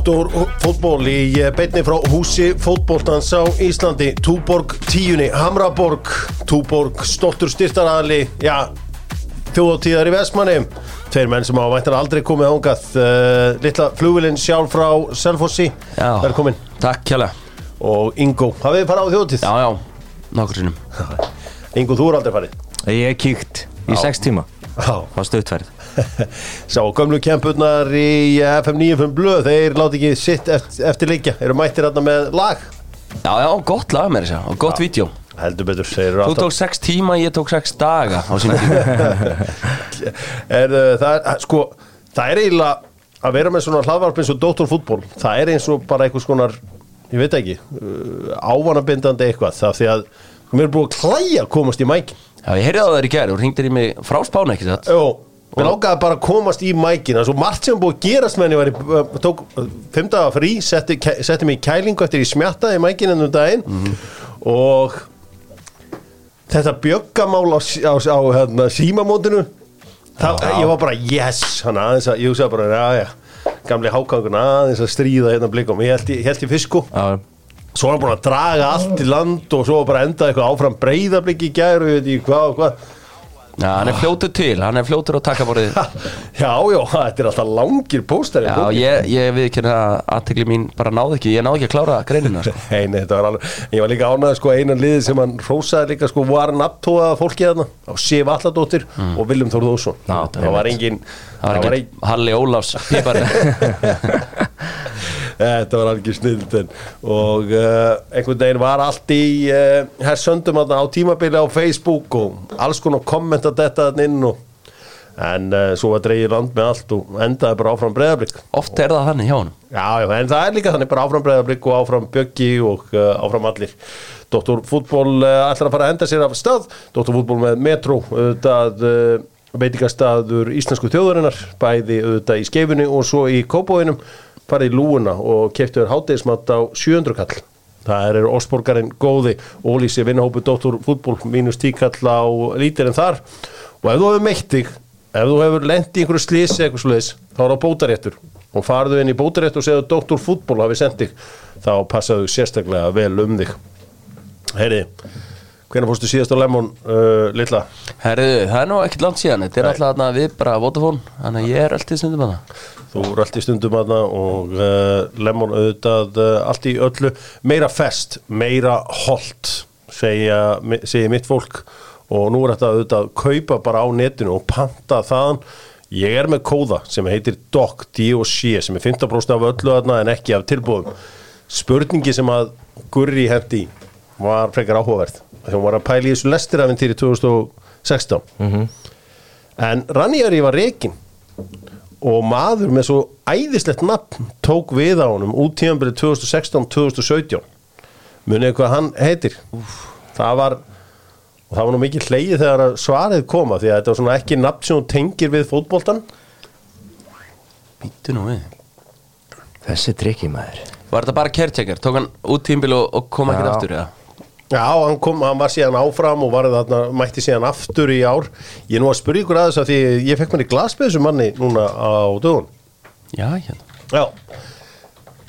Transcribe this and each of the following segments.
Doktor fótból í beinni frá húsi fótbóltans á Íslandi Túborg tíunni, Hamraborg Túborg, stoltur styrtaraðli Já, þjóðatíðar í Vestmanni Tveir menn sem á væntar aldrei komið ángað uh, Littla flugvilinn sjálf frá Selfossi. Velkomin Takk kjælega Og Ingo, hafið þið farið á þjóðatíð? Já, já, nokkur sinnum Ingo, þú er aldrei farið Ég hef kíkt í Já. sex tíma á stöðtverð Sá gömlu kempurnar í FM 95 blöð Þeir láti ekki sitt eftir, leikja Eru mættir hérna með lag? Já, já, gott lag með þess að og gott vídeo. Heldur betur, Þú tók sex tíma, ég tók sex daga á sínum tíma. Er, uh, það er, sko, það er eiginlega að vera með svona hlaðvarp eins og doktorfútból það er eins og bara einhvers konar ég veit ekki, uh, ávanabindandi eitthvað, það því að mér er búið að klæja að komast í mækin. Já, ég heyrði á þær í gæri og ringdir í mig frá spána ekki satt? Jó, mér lákaði bara að komast í mækin. Það er svo margt sem búið að gerast með henni uh, tók uh, fimm daga frí setti, setti mig í kælingu eftir ég smjattaði mækin ennum daginn. Og þetta bjöggamál á, á, á hérna, símamótinu það, ég var bara yes hann aðeins að, ég hugsaði bara, já já gamli hákangun aðeins að stríða hérna blikum. Ég held í, held í fisku. Já, svo var hann búin að draga allt í land og svo bara endað eitthvað áfram breyðabliki í gæru ég veit ekki hvað og hvað Já, hann er fljótur til, hann er fljótur á takkaborðið já, já, þetta er alltaf langir póstari Já, ég, ég við ekki að aðtegli mín bara náði ekki, ég náði ekki að klára greinina sko. Nei, nei, þetta var alveg, ég var líka ánægð sko einan liði sem hann rósaði líka sko var nabtóða fólki þarna á Sif Alladóttir og Viljum Þór Þórsson. Já, það var engin Það var ekki Halli Ólafs pípari Þetta var alveg snild og uh, einhvern veginn var allt í uh, hér söndum á tímabili á Facebook og alls konar kommenta þetta inn og en uh, svo var dreigið land með allt og endaði bara áfram breyðablík Oft er það þannig hjá hann Já, en það er líka þannig bara áfram breyðablík og áfram bjöggi og uh, áfram allir Dr. Fútból uh, ætlar að fara að enda sér af stað Dr. Fútból með Metro auðvitað veitingastaður íslensku þjóðurinnar bæði auðvitað í skeifunni og svo í kópóinum farið í lúuna og keftu þér hátegismat á 700 kall það er Ósborgarinn góði ólísi vinnahópu Dr. Fútból mínus tíkall á lítir en þar og ef þú hefur meitt þig ef þú hefur lent í einhverju slísi eitthvað sluðis þá er það bótaréttur og farðu inn í bótaréttur og segðu Dr. Fútból hafi sendt þig þá passaðu sérstaklega vel um þig Heyri, hvernig fórstu síðast á Lemon uh, litla? Herðu, það er nú ekkert langt síðan Þetta er Nei. alltaf þarna við bara Vodafone Þannig að ég er alltaf stundum að það Þú eru allt í stundum aðna og uh, Lemon auðvitað uh, allt í öllu meira fest, meira holt segja, segja mitt fólk og nú er þetta auðvitað að kaupa bara á netinu og panta þaðan ég er með kóða sem heitir DOC D.O.C. sem er 15% af öllu aðna en ekki af tilbúðum spurningi sem að Gurri hendi var frekar áhugaverð þegar hún var að pæla í þessu lestirafintýri 2016 en Ranieri var reikin og maður með svo æðislegt nafn tók við á honum út tíðanbyrði 2016-2017 munið hvað hann heitir? Það var og það var nú mikið hleyið þegar að svarið koma því að þetta var svona ekki nafn sem hún tengir við fótboltan Býtu nú við. Þessi trikki maður Var þetta bara kertjekkar? Tók hann út tímbil og, og kom ekki aftur eða? Já, hann, kom, hann var síðan áfram og þarna, mætti síðan aftur í ár. Ég er nú að spyrja ykkur aðeins að því ég fekk í glasbeðsum manni núna á dögun Já, hérna. Já.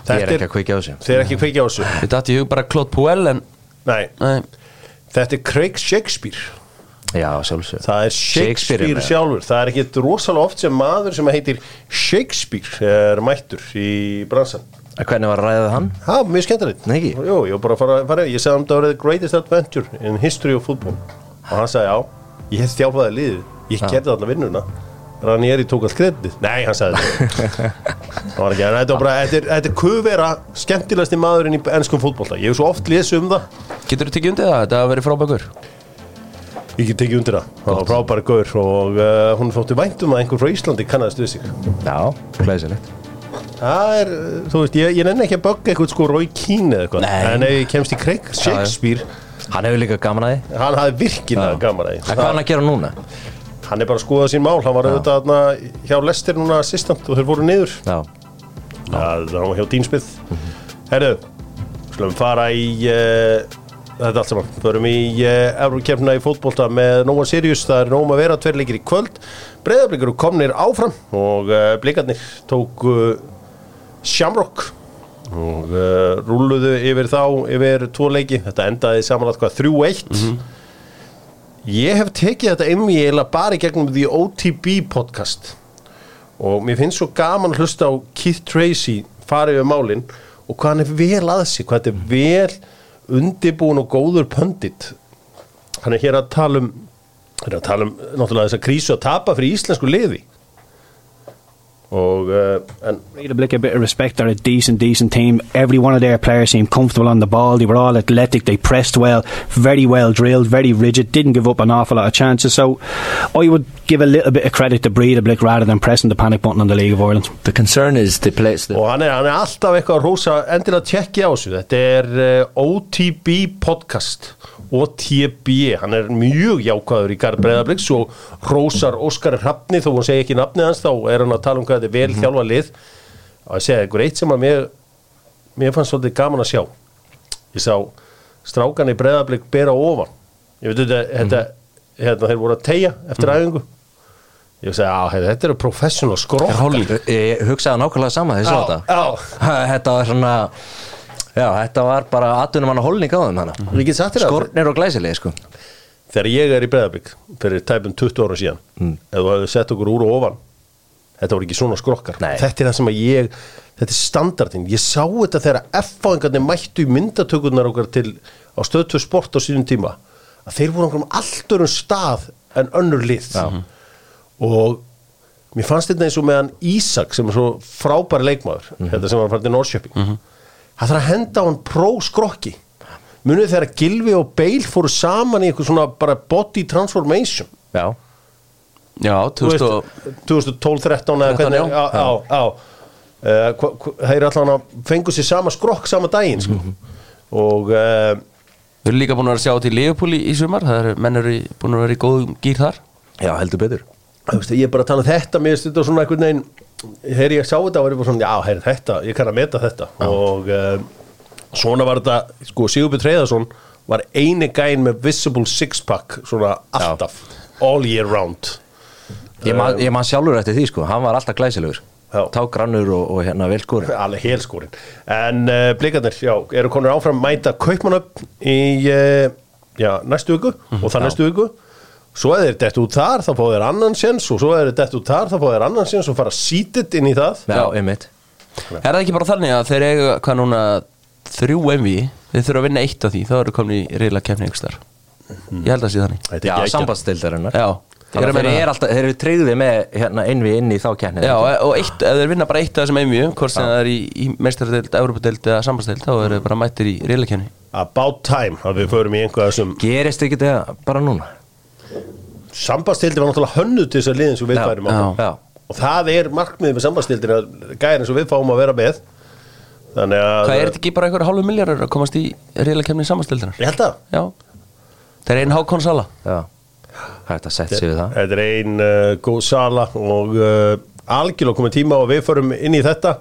Ég er ekki að kveikja á þessu. Þeir eru ekki að kveikja á þessu. Dætti í hug bara Claude Puel en Nei, Nei, þetta er Craig Shakespeare. Já, sjálfsög Það er Shakespeare, er með. sjálfur. Það er ekki rosalega oft sem maður sem heitir Shakespeare er mættur í bransan Hvernig var að ræða hann? Er mjög skemmtilegt. Nei, ekki? Jú, ég var bara að fara, fara Ég sagði um það var the greatest adventure in history of football. Og hann sagði já, ég hef þjáfaði liðið. Ég gerði þarna vinnuna. Ranieri tók allt kredið Nei, hann sagði Það þetta var bara Þetta er, er kuvera skemmtilegasti maðurinn í ennskum fótbolta. Ég hef svo oft lesið um það. Getur þú tekið undir það? Þetta verið frábækur Ég get tekið undir það, það var frábæri gaur og uh, hún þótti væntum að einhver frá Íslandi kannast við sig. Já, glæsilegt Það er, uh, þú veist, ég, ég nenni ekki að bögga eitthvað sko Rói Kín eða eitthvað. Nei. En ef ég kemst í Craig Shakespeare. Hann hefur líka gaman að því. Hann hafði virkilega gaman að En hvað er hann að gera núna? Hann er bara að skoða sín mál, hann var auðvitað þarna hjá Lester núna assistant og þeir voru niður. Já, Já, hann var hjá Dínsmið Herru, skulum fara í uh, þetta allt saman. Förum í uh, Eurókjefna í fótbolta með Nóa Sirius, það er Nóma vera tveir leikir í kvöld. Breiðablikur komnir áfram og uh, blikarnir tóku Shamrock. Og uh, rúluðu yfir þá yfir tvo leiki, þetta endaði samanlátt hvað 3-1 ég hef tekið þetta inn í eiginlega bara í gegnum því OTB podcast. Og mér finnst svo gaman að hlusta á Keith Tracy fara yfir málin og hvað hann er vel að sig, hvað þetta er vel undibúin og góður pöndit hann er hér að tala um er að tala um náttúrulega þessa krísu að tapa fyrir íslensku liði og uh, en Read a a bit of respect. They're a decent, decent team. Every one of their players seemed comfortable on the ball. They were all athletic. They pressed well, very well drilled, very rigid. Didn't give up an awful lot of chances. So, I would give a little bit of credit to Breed a blick rather than pressing the panic button on the League of Ireland. The concern is the place that og hann er, hann er alltaf eitthvað að rósa endilega tjekki á þessu þetta er uh, OTB podcast OTB, hann er mjög jákvæður í Garð Breiðabliks og rósar Óskar Hrafni þó hún segi ekki nafnið hans þá er hann að tala um hvað þetta er vel þjálfa lið. Og að segja ykkur eitt sem að mér mér fannst svolítið gaman að sjá. Ég sá strákan í Breiðablik bera ofan. Ég veit þetta, þetta hérna, þeir voru að tegja eftir æfingu. Ég segi að þetta eru professional skrokkar Ég hugsaði nákvæmlega sama þegar ég sá þetta. Þetta var svona Já, þetta var bara atvinnum hann að holning á þeim þér það. Skornir og glæsilegi sko. Þegar ég er í Breiðablik fyrir tæpum 20 ára síðan mm. ef þú hefði sett okkur úr og ofan þetta voru ekki svona skrokkar. Nei. þetta er það sem að ég, þetta er standardin ég sá þetta þegar F-fáingarnir mættu í myndatökurnar okkar til á stöðtöð sport á síðan tíma að þeir voru okkur um allt örum stað en önnur lið. Já. og mér fannst þetta eins og með hann Ísak sem er svo frábæri leikmaður þetta sem var farið til Norrköping það þarf að henda á hann pró-skrokki. Munið þegar Gilvi og Bale fóru saman í eitthvað svona bara body transformation. Já, Já, Þú 2000 og 2012-13 eða 13, hvernig já, já, já. Uh, hva- hva- þeir allan að fengu sér sama skrokk sama daginn sko. og uh, Við erum líka búin að vera að sjá til Leopold í, sumar. Það eru menn eru búin að vera í góðum gýr þar. Já heldur betur veist, ég er bara að tala um þetta mér þetta svona einhvern veginn þegar ég sá þetta var ég bara svona, já, heyr, þetta, ég kann að meta þetta. Og uh, svona var þetta sko, Sigurbjörn Treyðarsson var eini gæinn með visible six pack svona alltaf, all year round. Ég man, ég man sjálfur eftir því sko, hann var alltaf glæsilegur. Já. Tágrannur og, og hérna velskóri alveg helskórin en uh, blikarnir, já, eru konur áfram mæta kaupmannöpp í uh, já, næstu viku og það næstu viku svo er þeir dett út þar, þá fá þeir annan sens og svo er þeir dett út þar, þá fá þeir annan sens og fara sítið inn í það. Já, einmitt. Er það ekki bara þannig að þeir eiga hvað núna þrjú MV Þeir þurfa að vinna eitt af því Þá eru komin í reyla kemni ykkur þar Ég held að sé þannig. Já, sambandstildarinnar Já, Þannig að þeir alltaf, þeir eru tryggði með hérna innvi inn í þá kennið Já, og eitt, ef þeir vinna bara eitt af þessum MV Hvort sem það er í, í meistaradeild, Európadeild eða sambandsteild Þá eru þeir bara mættir í reyla kemni about time að við förum í einhvað þessum Gerist ekki þetta bara núna? Sambastildi var náttúrulega hönnuð til þess að liðin sem við færum á. og það er markmiðið með sambastildir að gæðin sem við fáum að vera með. Þannig að Hvað er þetta ekki bara einhverja hálfu miljardar að komast í reyla kemni sambandsteildinar? ég held að. Já. Það er einn hákon sala. Já. Hægt að setja sig við það. Þetta er ein uh, góð sala og uh, algjörlega komið tíma og við förum inn í þetta.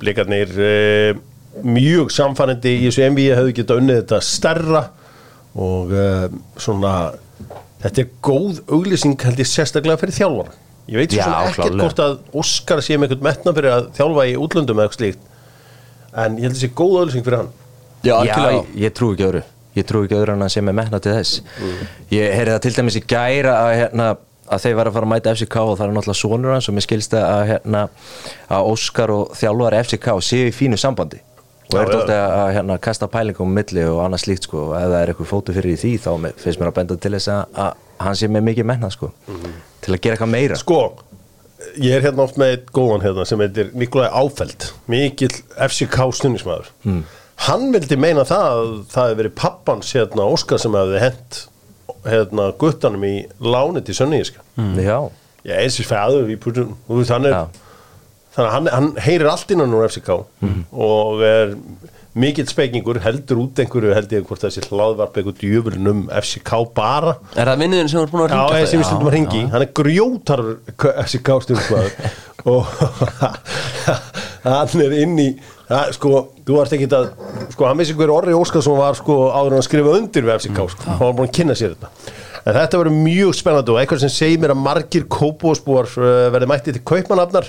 Blikarnir uh, mjög samfærandi í þessu MV hefðu getað unnið þetta stærra og uh, svona þetta er góð auglýsing held ég sérstaklega fyrir þjálfara. Ég veit svo ekkert hvort að Óskar sé með einhvern metna fyrir að þjálfa í útlöndum eða eitthvað slíkt en ég held sé góð auglýsing fyrir hann. Já, Já, ég, ég trú ekki öðru. Ég trú ekki öðru en að sé með metna til þess. Ég heyrði það til dæmis í gæra að, hérna, að þeir var að fara að mæta FCK og það er náttúrulega sonur hans og mér skilst það að, hérna, að Óskar og þjálfari FCK séu í fínu sambandi og er dóttið að hérna, kasta pælingum um milli og annað slíkt sko. Og ef það er eitthvað fótu fyrir í því þá finnst mér að benda til þess að, hann sé með mikið metna sko. Til að gera eitthvað meira. Sko, ég er hérna oft með eitt góðan hérna sem heitir Nikolai Áfeld. Mikill FCK stundismæður mm. hann vildi meina það að það hefði verið pappans hérna Óskar sem hefði hent hérna guttanum í láni til Sönníiska mm. Já, ég er sér fæður í putum þú veist hann er Já. Þannig að hann, hann heyrir allt innan úr FCK og er mikill spekingur heldur út einhverju held ég hvort þessi hlaðvarp einhver djöfulin um FCK bara. Er það vinnuðin sem þú ert búin að Já, hringja þessi við stundum að ringi Hann er grjótar þessi gástjórnsmaður og hann er inn í það, sko, þú varst ekki að sko, hann vissi hver Orri Óskarsson var sko, áður en að skrifa undir við FCK sko. hann var búin að kynna sér þetta. En þetta verður mjög spennandi og eitthvað sem segir mér að margir kópósbúar uh, verði mætti til kaupmanafnar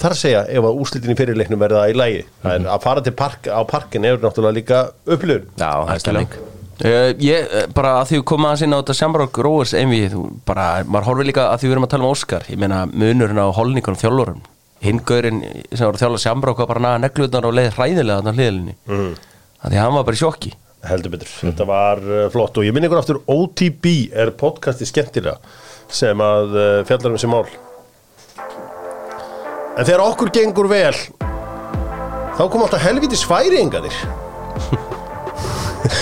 þar að segja ef að úslitin í fyrirleiknum verða í lægi en að fara til park, á parkin er náttúrulega líka upplifun. Já, það er stemming Uh, ég, eh, bara að því við komum aðeins inn á þetta Shamrock Rovers einvið, þú bara, maður horfir líka að því við erum að tala um Óskar, ég meina munurinn á holningunum þjálfurum, hingurinn sem var að þjálfa Shamrock var bara naga negluðnar og leið hræðilega þarna hliðlinni mm. því að hann var bara í sjokki. Heldur betur, þetta var uh, flott. Og ég minn ykkur aftur OTB er podcasti skemmtilega sem að uh, fjallar um þessi mál en þegar okkur gengur vel þá kom alltaf helvitis færinganir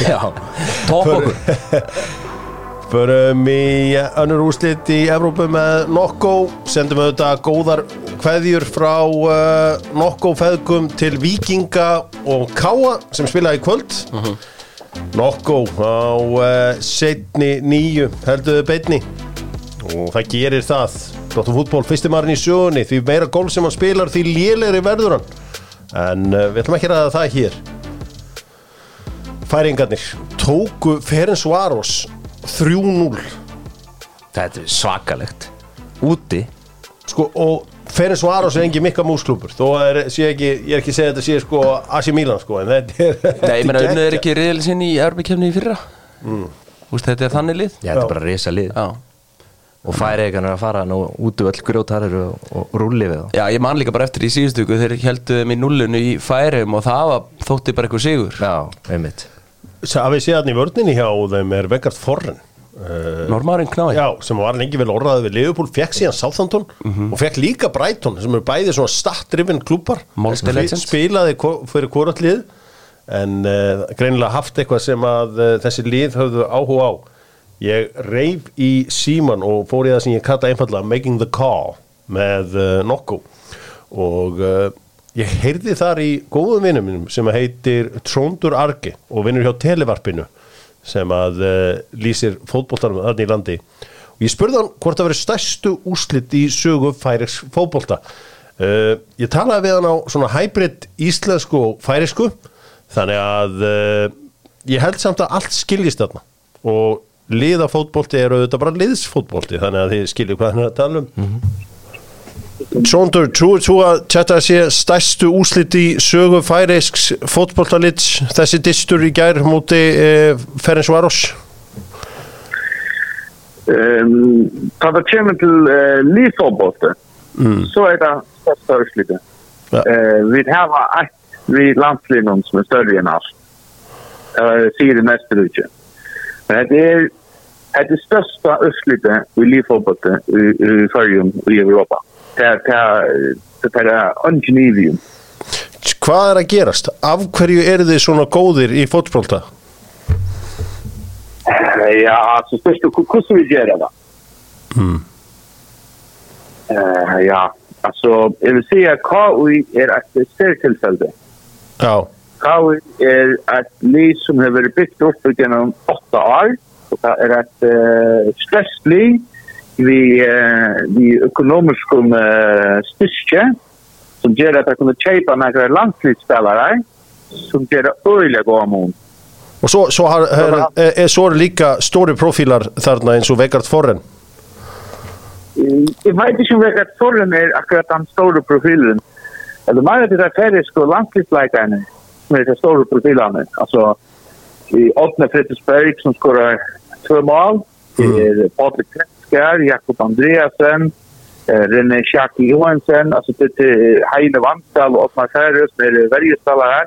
Já, topp okkur. Förum í önnur úrslit í Evrópu með Nokko. Sendum auðvitað góðar kveðjur frá uh, Nokko feðgum til Víkinga og Káa sem spilaði í kvöld. Nokko á uh, setni nýju helduðu beitni og það gerir það Dóttur fútból fyrstumarinn í sjöunni því meira gól sem hann spilar því lélegri verður hann. En uh, við ætlum ekki að ræða það hér. Færingarnir tóku Ferenc Varos 3-0 Þetta er svakalegt. Úti. Sko, og Ferenc Varos er engin mikka músklúpur þó er, sé ekki, ég er ekki að segja þetta sé sko AC Milan sko en þetta er Nei, ég meina unnið er ekki riðil sinni í Erbykjefni í fyrra? Mm. Úst, þetta er þannig lið? Já, þetta er bara risa lið Já. Og færi ekki að fara nú út úr öll grjótarir og, og rúli við þá. Já, ég man líka bara eftir í síðustu viku þeir heldu þeim í nullinu í færum og það var, þótti bara eitthvað sigur. Já, einmitt. Að við séðan í vörninni hjá þeim er Vegard Forren uh, Normarinn knái. Já, sem var lengi vel orðaði við Liverpool fekk síðan Southampton og fekk líka Brighton sem eru bæði svona startrifin klúpar spilaði fyrir hvort lið en uh, greinilega haft eitthvað sem að uh, þessi lið höfðu áhuga á ég reif í síman og fór í það sem ég kalla einfallega Making the Call með uh, Nokko og uh, ég heyrði þar í góðum vinnum mínum sem heitir Tróndur Arge og vinnur hjá Televarpinu sem að uh, lýsir fótboltanum þarna í landi. Og ég spurði hann hvort það verið stærstu úrslit í sögu færiks fótbolta. Uh, ég talaði við hann á svona hybrid íslensku og færisku þannig að ég held samt að allt skiljist þarna. Og liðafótbolti er auðvitað bara liðsfótbolti þannig að þið skiljið hvað hann er að tala um. Tjóndur, trúir þú að þetta sé stærstu úslit í sögu færeisks fótboltalits þessi distur í gær múti eh, Ferenc Varos? Um, það var kemur til uh, lífsfótbolti så er det største úrslitin. Ja. uh, við hafa eitt við landslínum sem er større enn allt. Uh, sier det meste det er det er úrslitin i lífsfótbolti i, i Fyrjum og i Europa det er er er undenivium Hvað er að gerast? Af hverju eru þið svona góðir i fótbolta? Ja, alltså först och hur vi göra det? Eh, ja, alltså jag vill säga KUI är ett särtillfälle. Já, KUI är ett liv som har varit byggt upp genom åtta år. Och det är ett uh, stressliv vid, uh, vid ekonomisk uh, styrke som gör att jag kunde köpa några landslivsspelare som gör det öjliga gå om og svo, svo, har, her, er, er, svo eru líka stóri profílar þarna eins og Vegard Forren Jag vet inte om jag vet förrän är akkurat den stora profilen. Eller man vet att det är med de stora profilerna. Alltså i Åtne Fredriksberg som skorar två mål. Mm. Det är Patrik Kretskär, Jakob Andreasen, eh, René Sjaki Johansen, alltså det är Heine Vanstall och Otmar som med Värjestallar här.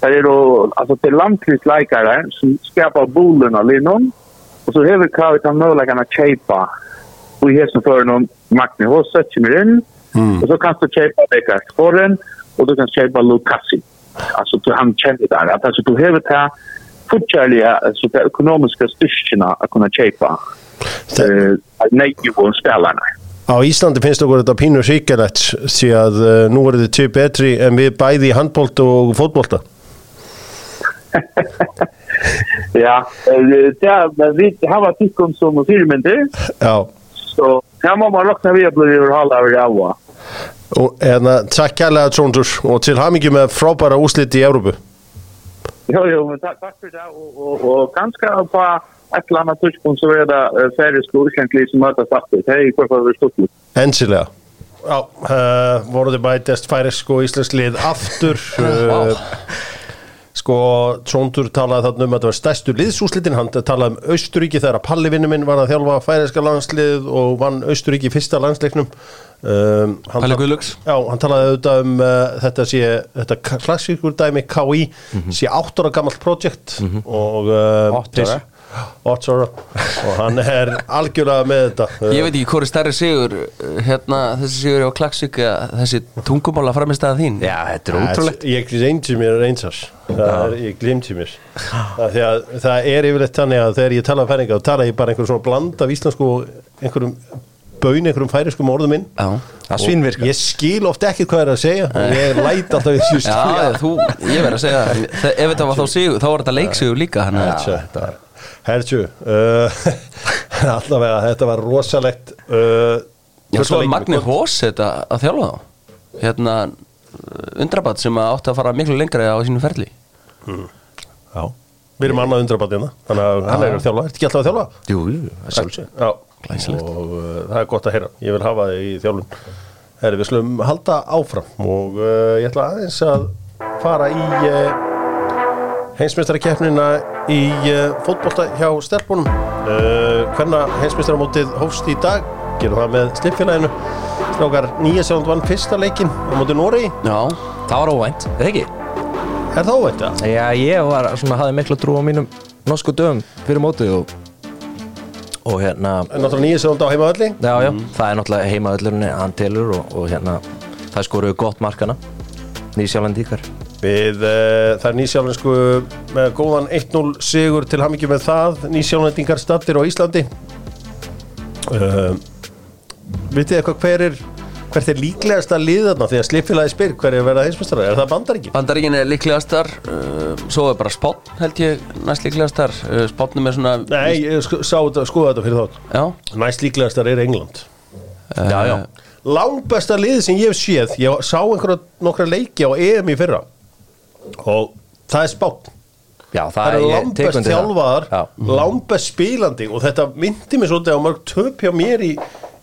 Det är då, alltså det är landslivsläkare som skapar bolen av linnon. Och så har vi kravet av möjligheten att köpa. Och i hästen för någon Magni Hossa, Kimirin. Mm. Och så kan du köpa Dekart Forren och du kan köpa Lukassi alltså du han kände där att alltså du behöver ta fortfarande alltså det ekonomiska styrkorna att kunna köpa eh nej ju på spelarna Ja, i Island finns det något av pinn och skikalett, så att nu är det typ bättre än vi både i handboll och fotboll. ja, det vi har varit tyckon som filmen det. Ja. Så här må man räkna vi att bli överhållare av det. Og uh, takk kærlega Tróndur og til hamingi með frábæra úslit í tack, tack för det. Och, och, och ganska på ett eller annat tidspunkt så är det uh, färdiska urkäntliga som möter fattigt. Det är i alla fall stort. Ensilega Já, uh, voruði bætist færisk og íslensk lið aftur uh, Sko, Tróndur talaði þarna um að það var stærstu liðsúslitin Hann talaði um Austuríki þegar að Palli vinnu minn var að þjálfa færiska landslið og vann Austuríki fyrsta landsleiknum um, tal- Guðlaugs. Já, hann talaði auðvitað um uh, þetta sé, þetta klassíkur dæmi KI sé átt ára gammalt projekt og uh, Átta ára? Átt ára. Og hann er algjörlega með þetta. Ég veit ekki hvori stærri sigur uh, hérna, þessi sigur á Klaksvík eða þessi tungumála framistæða þín? Já, þetta er ótrúlegt. Ég gleymdi mér einsars er, Ég gleymdi mér það, því að það er yfirleitt þannig að þegar ég tala um færinga þá tala ég bara einhverjum svona bland af íslensku og einhverjum baun, einhverjum færiskum orðum inn. Já, Það Og svínvirkar. Ég skil oft ekki hvað er að segja og ég læt alltaf þessu já þú, ég verð að segja það, ef þetta var þá sigur, þá var þetta leiksigur líka Hertjú uh, Allavega, þetta var rosalegt uh, Já, svo í Magni. Hós þetta að þjálfa þá. Hérna undrabat sem átti að fara miklu lengra á sínum ferli. Já, við erum annað undrabatið Þannig að hann er að þjálfa, ertu ekki alltaf að þjálfa? Jú, jú, það er sjálfsög Já, Glæsilegt. og uh, það er gott að heyra. Ég vil hafa þig í þjálfun. Herri, við slum halda áfram. Og uh, ég ætla aðeins að fara í uh, heimsmeistarakefnina í uh, fótbolta hjá stelpunum. Uh, hvernig heimsmeistaramótið hófst í dag. Gerum það með slipfélaginu Strákar nýja sjánd vann fyrsta leikin á móti Nóri, Já, Það var óvænt, eða ekki? er það óvænt það? Já, ég var svona, hafði mikla trú á mínum norsku dögum fyrir mótið og, og hérna Náttúrulega nýja sjánd á heimavalli Já, já, það er náttúrulega heimaöllurinn hann telur og, og hérna það skoruðu gott markana. Nýsjálandíkar Við, uh, það er nýsjálfinsku með góðan 1-0 sigur til hamingi með það, nýsjálfendingar stattir á Íslandi. Uh, Vitið eitthvað hver er hvert er líklegast að liða þarna? Því að slipfélagi spyr hver er að verða heimsmestara, er það bandaríkin? Bandaríkin er líklegastar uh, svo er bara spátn held ég næst líklegastar. Uh, spátnum er svona Nei, ég sk skoða þetta fyrir þátt. Já, Næst líklegastar er England. Já, já, Langbesta lið sem ég hef séð ég sá einhverja nokkra leiki á EM í fyrra. Og það er spátt já Það eru ég tek langbest undir það. þjálfaðar, Já. langbest spilandi. Og þetta myndi mér svolítið á mörg töp hjá mér í,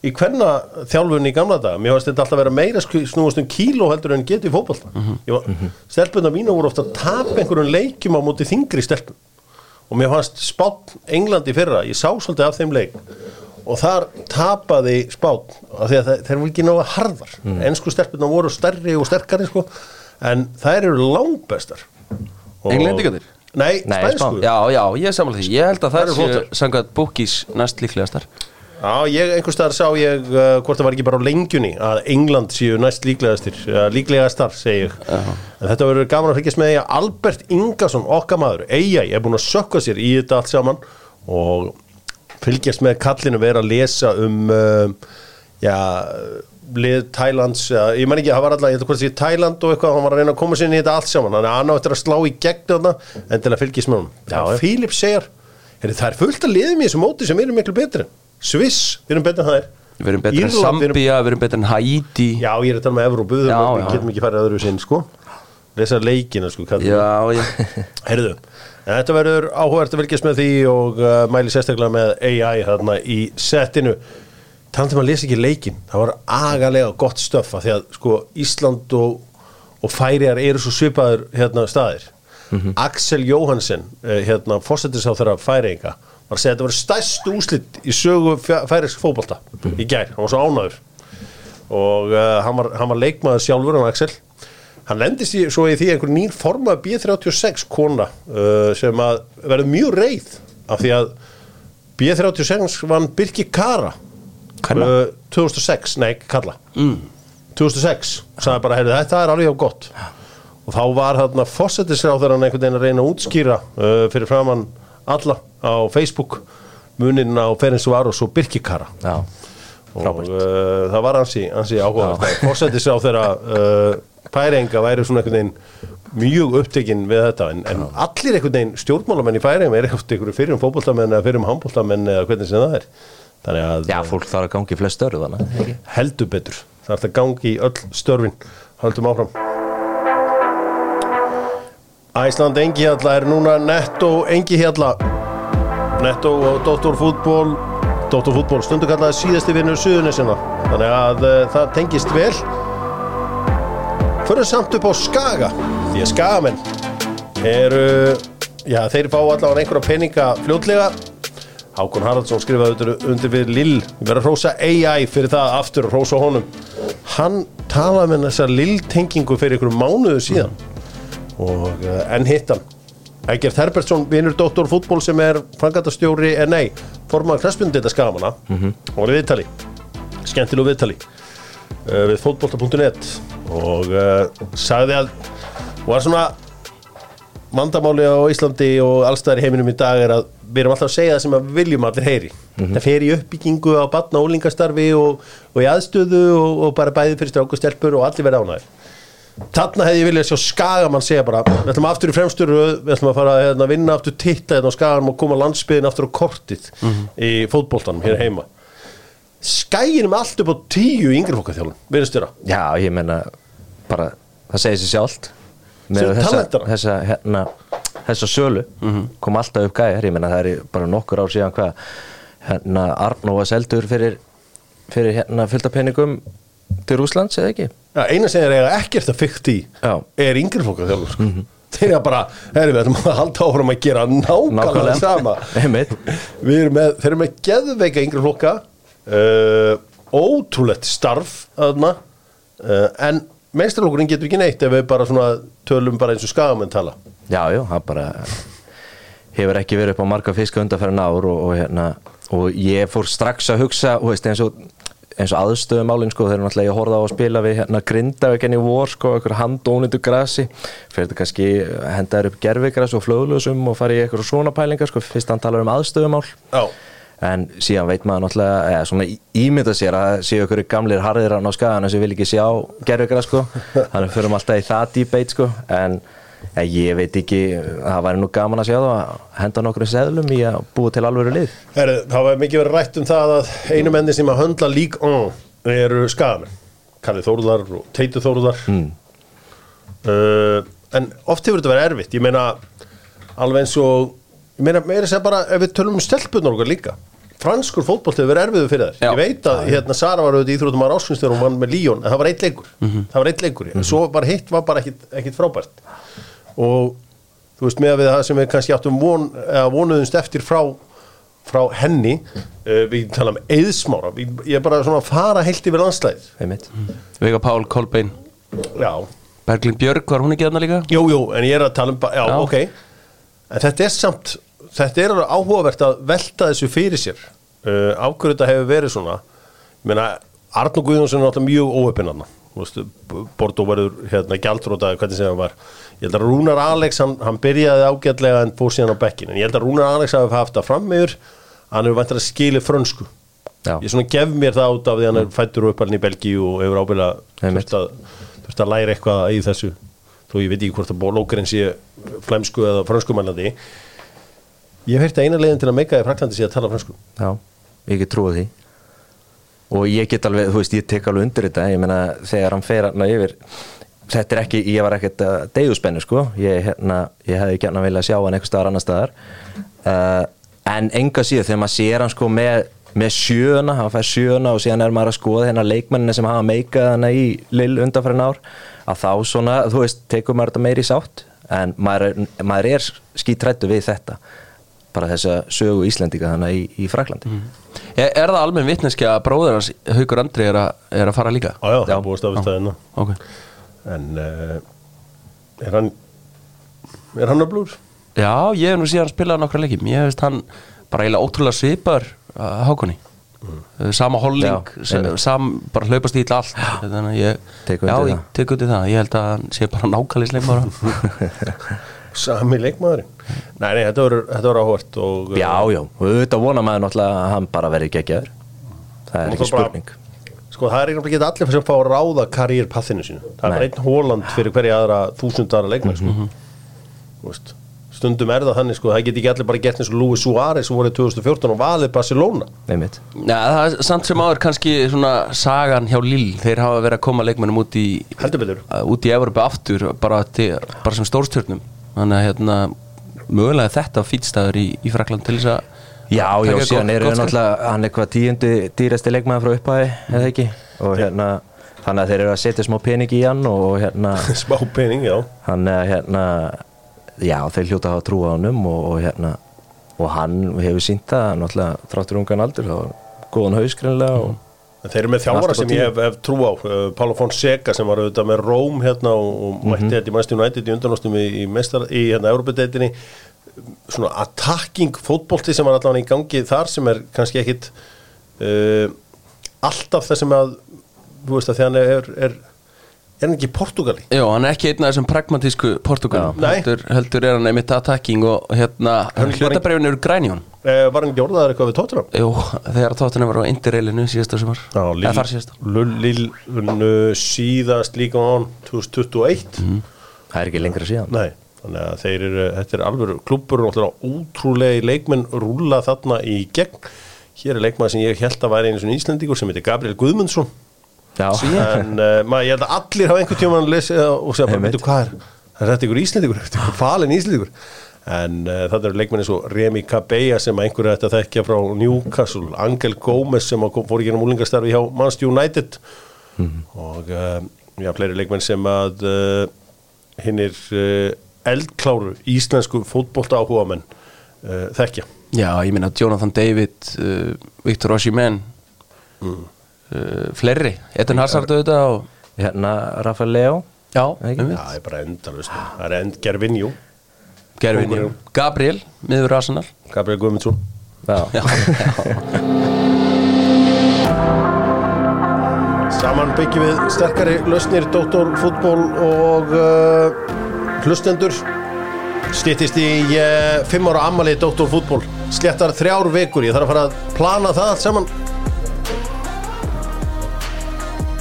í hvenna þjálfunni í gamla daga. Mér varst þetta alltaf að vera meira snúast um kíló heldur en getið í fótbolta. Mm -hmm. Stelpuna mína voru ofta að tapa einhverjum leikjum á móti þingri stelpum og mér fannst spátt Englandi fyrra, ég sá svolítið af þeim leik og þar tapaði spátt af því að þeir voru ekki náða harðar. Mm. Ensku stelpuna voru stærri og sterkari sko, en þær eru langbestar. Og- Englendingarnir? Nei, Nei, spænsku já, já, ég samanlega því Ég held að Það eru sangat búkís næst líklegastar Já, ég einhvers staðar sá ég uh, hvort það var ekki bara á lengjunni að England séu næst líklegastir uh, líklegastar, segi ég. En þetta verður gaman að fylgjast með því að Albert Ingason, okkar maður, AI er búin að sökka sér í þetta allt saman og fylgjast með kallinu vera að lesa um uh, já, lið Thailands ja, ég man ekki, það var alltaf, ég veit hvort því Thailand og eitthvað, hann var að reyna að koma sér inn í þetta allt saman. Þannig að hann á eftir að slá í gegn þarna en til að fylgjast með hann segir, heyri, það er fullt að liðum í þessu móti sem eru miklu betri Sviss, við erum betur en það er. Við erum betur en Írland, við erum- Zambia, við erum betur en Haiti. Já, ég er að tala með Evrópu, við getum ekki farið öðru sinn, sko. Lesa leikina, sko, Já, já. Heyrðu, en þetta verður áhugavert að fylgjast með því og uh, mæli sérstaklega með AI þarna í settinu. Talandi um að lesa ekki leikin, það var agalega gott stöf að því að sko Ísland og, og Færiðar eru svo svipaður hérna staðir. Axel Jóhansen, eh, hérna þeirra Færiðinga var að segja að þetta var stærst úslit í sögu færiðsk fótbolta í gær, hann var svo ánæður og uh, hann, var, hann var leikmaður sjálfur hann Axel. Hann lendist í, svo í því einhver nýr formað B36 kona uh, sem að verður mjög reið af því að B36 vann Birki Kara uh, 2006, nei ekki kalla. Mm. 2006, sagði bara heyrðu þetta er alveg á gott. Og þá var þarna fósettisráður hann einhvern veginn að reyna að útskýra uh, fyrir framann alla á Facebook muninn á Ferenc Varos og Birki Kara. Já, og uh, það var ansi, ansi áhuga fórsetis á þeirra uh, færinga væri svona einhvern veginn mjög upptekinn við þetta en, en allir einhvern veginn stjórnmálamenn í færingum er eitthvað fyrir um fótboltamenn eða fyrir um handboltamenn eða hvernig sem það er. Að já fólk þarf að gangi flest störðu ekki? heldur betur. Er að gangi í öll störfin. Höldum áfram Æsland Engihjalla er núna Netto Engihjalla. Netto og Dr. Fútból Dr. Fútból stundu kallaði síðasti vinnur Suðunisina þannig að uh, það tengist vel. Fyrir samt upp á Skaga því að Skagamenn eru já þeir fá allavega einhverja peninga fljótlega. Hákon Haraldsson skrifaði undir, við Lill. Ég verið að hrósa AI fyrir það aftur að hrósa honum. Hann talaði með þessa Lill tengingu fyrir einhverjum mánuðu síðan og enn hittan Egert Herbertsson, vinur Dóttor fútból sem er frangatastjóri, er nei formaður knæspundita skagamana og var í viðtali, skemmtilegu viðtali. Uh, við fótbolta.net og uh, sagði að var svona vandamáli á Íslandi og allstæðar í heiminum í dag er að við erum alltaf að segja það sem við viljum allir heyri. Það fer í uppbyggingu á batna og ólingastarfi og, og í aðstöðu og, og bara bæði fyrir stráku stelpur og allir verða ánægir Þarna hefði ég viljað sjá Skagamann segja bara Við ætlum aftur í fremstur Við ætlum að fara að hérna, vinna aftur titta hérna á Skagamann og koma landsbyðin aftur á kortið í fótboltanum hér heima. Skæginum allt upp á tíu yngri fólkaþjálun Verðist þér Já, ég meina bara, það segir sér sjálft. Með þessa, þessa, hérna, þessa sölu kom alltaf upp gæjar, ég meina það er bara nokkur ár síðan hvað hérna Arnó var seldur fyrir, fyrir hérna fullta peningum til Rúslands eða ekki Já, eina sem er eiga ekkert að fykta í Já. er yngri fólkaþjálun sko. Þeir eru bara, herri, við ætlum að halda áfram að gera nákvæmlega sama. Við erum með, þeir eru með geðveika yngri flokka uh, ótrúlegt starf þarna uh, en meistarlokkurinn getur ekki neitt ef við bara svona tölum bara eins og skagamenn tala Já, já, hann bara hefur ekki verið upp á marga fiska undanferðin ár og, og, hérna, og ég fór strax að hugsa þú veist, eins og, eins og aðstöðumálin sko, þeir eru náttúrulega ég horfði á að spila við hérna, grindaveikinn í vor, sko, einhver handónitu grasi, fyrir þetta kannski hendaður upp gerfigras og flöðlusum og fara í eitthvað svona pælingar, sko, fyrst hann talar um aðstöðumál. Já, en síðan veit maður náttúrulega eða svona ímynda sér að séu ykkur gamlir harðir á skagana sem vil ekki sjá gerðugra sko, þannig fyrir alltaf í það debate sko, en ég veit ekki, það væri nú gaman að sjá það að henda nokkur seðlum í að búa til alvöru lið. Herri, það var mikið verið rætt um það að einu menni sem að höndla lík on eru skagamenn Kalli Þórðar og Teitu Þórðar. Mm. uh, en oft hefur þetta verið erfitt. Ég meina alveg eins og ég meina meira segja bara ef við tölum um stelpunar okkar líka franskur hefur verið erfiðu fyrir þær. Já. ég veit að hérna Sara var auðvitað íþróttum að ráskynst þegar hún vann með Líón en það var eitt leikur. Það var eitt leikur, en svo bara hitt var bara ekkit, ekkit frábært. Og þú veist með að við það sem við kannski áttum von, eða vonuðumst eftir frá frá henni uh, við tala um eðsmára við, ég er bara svona að fara heilt yfir landslæð einmitt. Vega Pál, Kolbein, já, Berglind Björg, var hún ekki aðna líka? Jú, jú, en ég er að tala um, já, Já. ok. En þetta er samt, þetta er alveg áhugavert að velta þessu fyrir sér. Uh, hverju þetta hefur verið svona? Ég meina, Arnur Guðjónsson er alltaf mjög óöpinn hann Bordo verður hérna gjaldróta hvernig sem hann var. Ég held að Rúnar Alex, hann, hann byrjaði ágætlega en fór síðan á bekkin En ég held að Rúnar Alex hafi haft það fram meður Hann hefur vantar að skili frönsku. Já. Ég svona gef mér það út af því hann er fættur og uppalinn í Belgíu og hefur ábyrða þurft að, læra eitthvað í þessu. Þó ég veit ekki hvort að bólókurinn sé flæmsku eða franskumælandi ég hef heyrt að eina leiðin til að meika í Fraklandi sé að tala fransku Já, ég get trúið því. Og ég get alveg, þú veist, ég tek alveg undir þetta. Ég meina, þegar hann fer hann yfir þetta er ekki, ég var ekkert að deyjuspennu, sko, ég, hérna, ég hefði gætna viljað sjá hann einhver staðar annar staðar. Uh, en enga síðan þegar maður sér hann sko með, með sjöuna, hann fær sjöuna og síðan er maður að skoða hérna leikmennina sem hafa meikað hann í lill undanfærin ár að þá svona, þú veist, tekur maður þetta meiri sátt. En maður maður er skítrættu við þetta bara þessa sögu Íslendinga þannig í, í Fraklandi Er, er það almenn vitneski að bróður hans Haukur Andri er, að- er að fara líka? Já, já, það Já. er búið stafist það enna Ok. En uh, er hann er hann öflugur? Já, ég hef nú síðan spilað nokkra leikjum Ég veist hann bara eiginlega ótrúlega svipar uh, Hákonni mm. Sama holling, sam, bara hlaupast í allt Þannig að ég Tek Já, undir ég það. tek undir það. Ég held að hann sé bara nákvæmlega Sami leikmaðurinn. Nei, nei, þetta voru, þetta voru áhvert og, Já, já, og auðvitað vona maður náttúrulega að hann bara verði geggjaður. Það er ekki þá bara- spurning. Sko, það er einhvern veginn allir sem fá að ráða karriérpathinu sínu. Það er bara Nei. einn Hóland fyrir hverja aðra þúsundara leikmann sko. Þú veist, Stundum er það þannig, sko, það get ekki allir bara gert eins og Luis Suárez sem voru í 2014 og valið Barcelona. Einmitt. Já, það er samt sem áður kannski svona sagan hjá Lill Þeir hafa verið að koma leikmennum út í Heldur betur. út í Evropu aftur bara, til, bara sem stórstjörnum þannig að hérna mögulega þetta fýtstæður í, í Frakland til þess að Já, já, síðan eru þau náttúrulega hann er hvað tíundi dýrasti leikmaður frá upphæði eða ekki? Og hérna þannig að þeir eru að setja smá pening í hann og hérna smá pening, já. Hann er hérna já, þeir hljóta að hafa trú á hannum og, og hérna og hann hefur sínt það náttúrulega þráttur ungan aldur og góðan haus greinlega og En Þeir eru með þjálfara sem ég hef, hef trú á uh, Pála Fonseca sem var auðvitað með Róm hérna og, og Mhm. mætti þetta í Manchester United í undanástum í, í, í hérna Europadeitinni svona attacking fótbolti sem var allavega í gangi þar sem er kannski ekkit uh, alltaf það sem að þú veist að hann er, er, er hann ekki í Portugali Já, hann er ekki einn af þessum pragmatísku. Nei. heldur, heldur er hann einmitt attacking og hérna, hlutabrefin eru grænjón uh, var hann ekki orðaðar eitthvað við Tottenham? Jú, þegar tóttina var á indireilinu síðasta sumar. Já, Eða þar síðasta. Lillunu síðast líka án 2021 það er ekki lengra síðan. Nei, þannig að þeir eru, þetta er alveg klubur og ótrúlega leikmenn rúla þarna í gegn. Hér er leikmann sem ég held að væri einu svona íslendingur sem heitir Gabriel Guðmundsson. Já, en uh, maður, ég held að allir hafa einhvern tímann lesið og segja bara, veitu hvað er það er þetta ykkur íslendingur, þetta er ykkur falin íslendingur en uh, þetta eru leikmenn eins og Remi Cabella sem einhverju ætti að þekkja frá Newcastle, Angel Gómez sem fór í genum úlingastarfi hjá Manchester United. Og uh, já, fleiri leikmenn sem að uh, hinnir uh, eldkláru íslensku fótbolta áhuga menn uh, þekkja. Já, ég minna Jonathan David uh, Viktor Osimhen Mm. uh, fleiri. Eden Hazard auðvitað og hérna Rafael Leo Já, það er bara endalust Það er end Gervinjú, Kóngurinn. Gabriel, miður Arsenal. Gabriel Guðmundsson. Saman byggjum við sterkari lausnir Dóttorfútból og uh, hlustendur. Stýttist í uh, fimm ára ammali Dóttorfútból Slettar þrjár vikur, ég þarf að fara að plana það allt saman.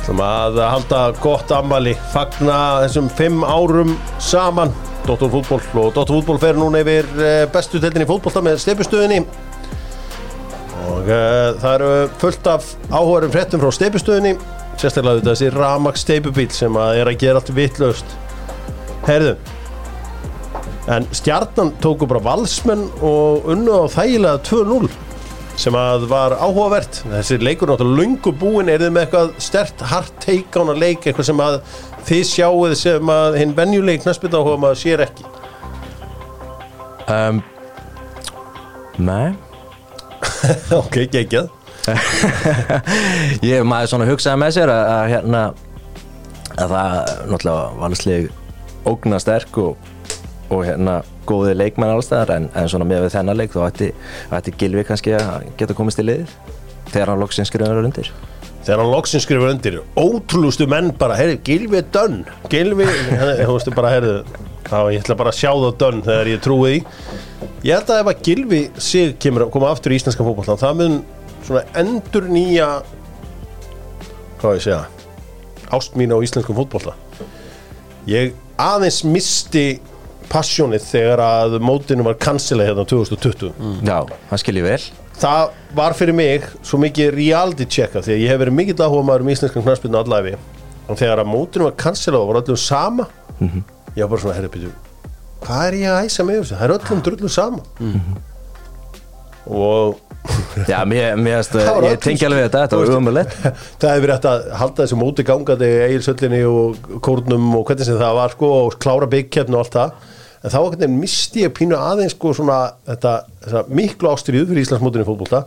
Sem að halda gott ammali Fagna þessum fimm árum saman Dóttorfútból og Dóttorfútból fer núna yfir uh, bestu deildinni í fótbolta með steipustöðinni og uh, það eru fullt af áhugarum fréttum frá steipustöðinni sérstaklega þetta þessi Ramax steipubíl sem að er að gera allt vitlaust. Herðu en stjarnan tóku bara valsmenn og unnu á þægilega 2-0 sem að var áhugavert. Þessi leikur náttúrulega lungu búin er þið með eitthvað stert hart teikána leik eitthvað sem að þið sjáuð sem að hinn venjuleik knæspita áhuga maður sér ekki. Um, Nei. Ok, geggjað. Ég maður svona hugsaði með sér að, að hérna að það náttúrulega valsleg ógna sterk og, og hérna góði leikmenn allstæðar en, en svona með við þennan leik þá ætti, Gilvi kannski að geta komist í liðið þegar hann loksins skrifaður undir þegar hann loksins skrifur undir ótrúlustu menn bara, heyrðu, Gilvi er dönn. Gilvi, þú veistu bara, heyrðu þá ég ætla bara að sjá það dönn þegar ég trúi því. Ég held að ef að Gilvi sig kemur að koma aftur í íslenska fótbollan það mun svona endur nýja hvað ég segja ást mín á íslenskum fótbolta. Ég aðeins misti passjónið þegar að mótinu var cancelað hérna 2020 Já, hann skilji vel. Það var fyrir mig svo mikið reality checka því að ég hef verið mikill áhuga maður um íslenskan knarspilnu allæfi og þegar að mótinu var cancelað og var öllum sama ég var bara svona, herri byrju hvað er ég að æsa með þessu? Það er öllum drullum sama. Og Já, mér, mér Það var ég tengi alveg þetta, þetta var umulett það hefur verið hægt að halda þessu móti gangandi eigilsöllinni og kórnum og hvernig sem það var sko og klára byggkeppn og allt það en þá einhvern veginn misti ég pínu aðeins sko svona þetta, miklu ástyrjuð fyrir Íslandsmótinu í fótbolta.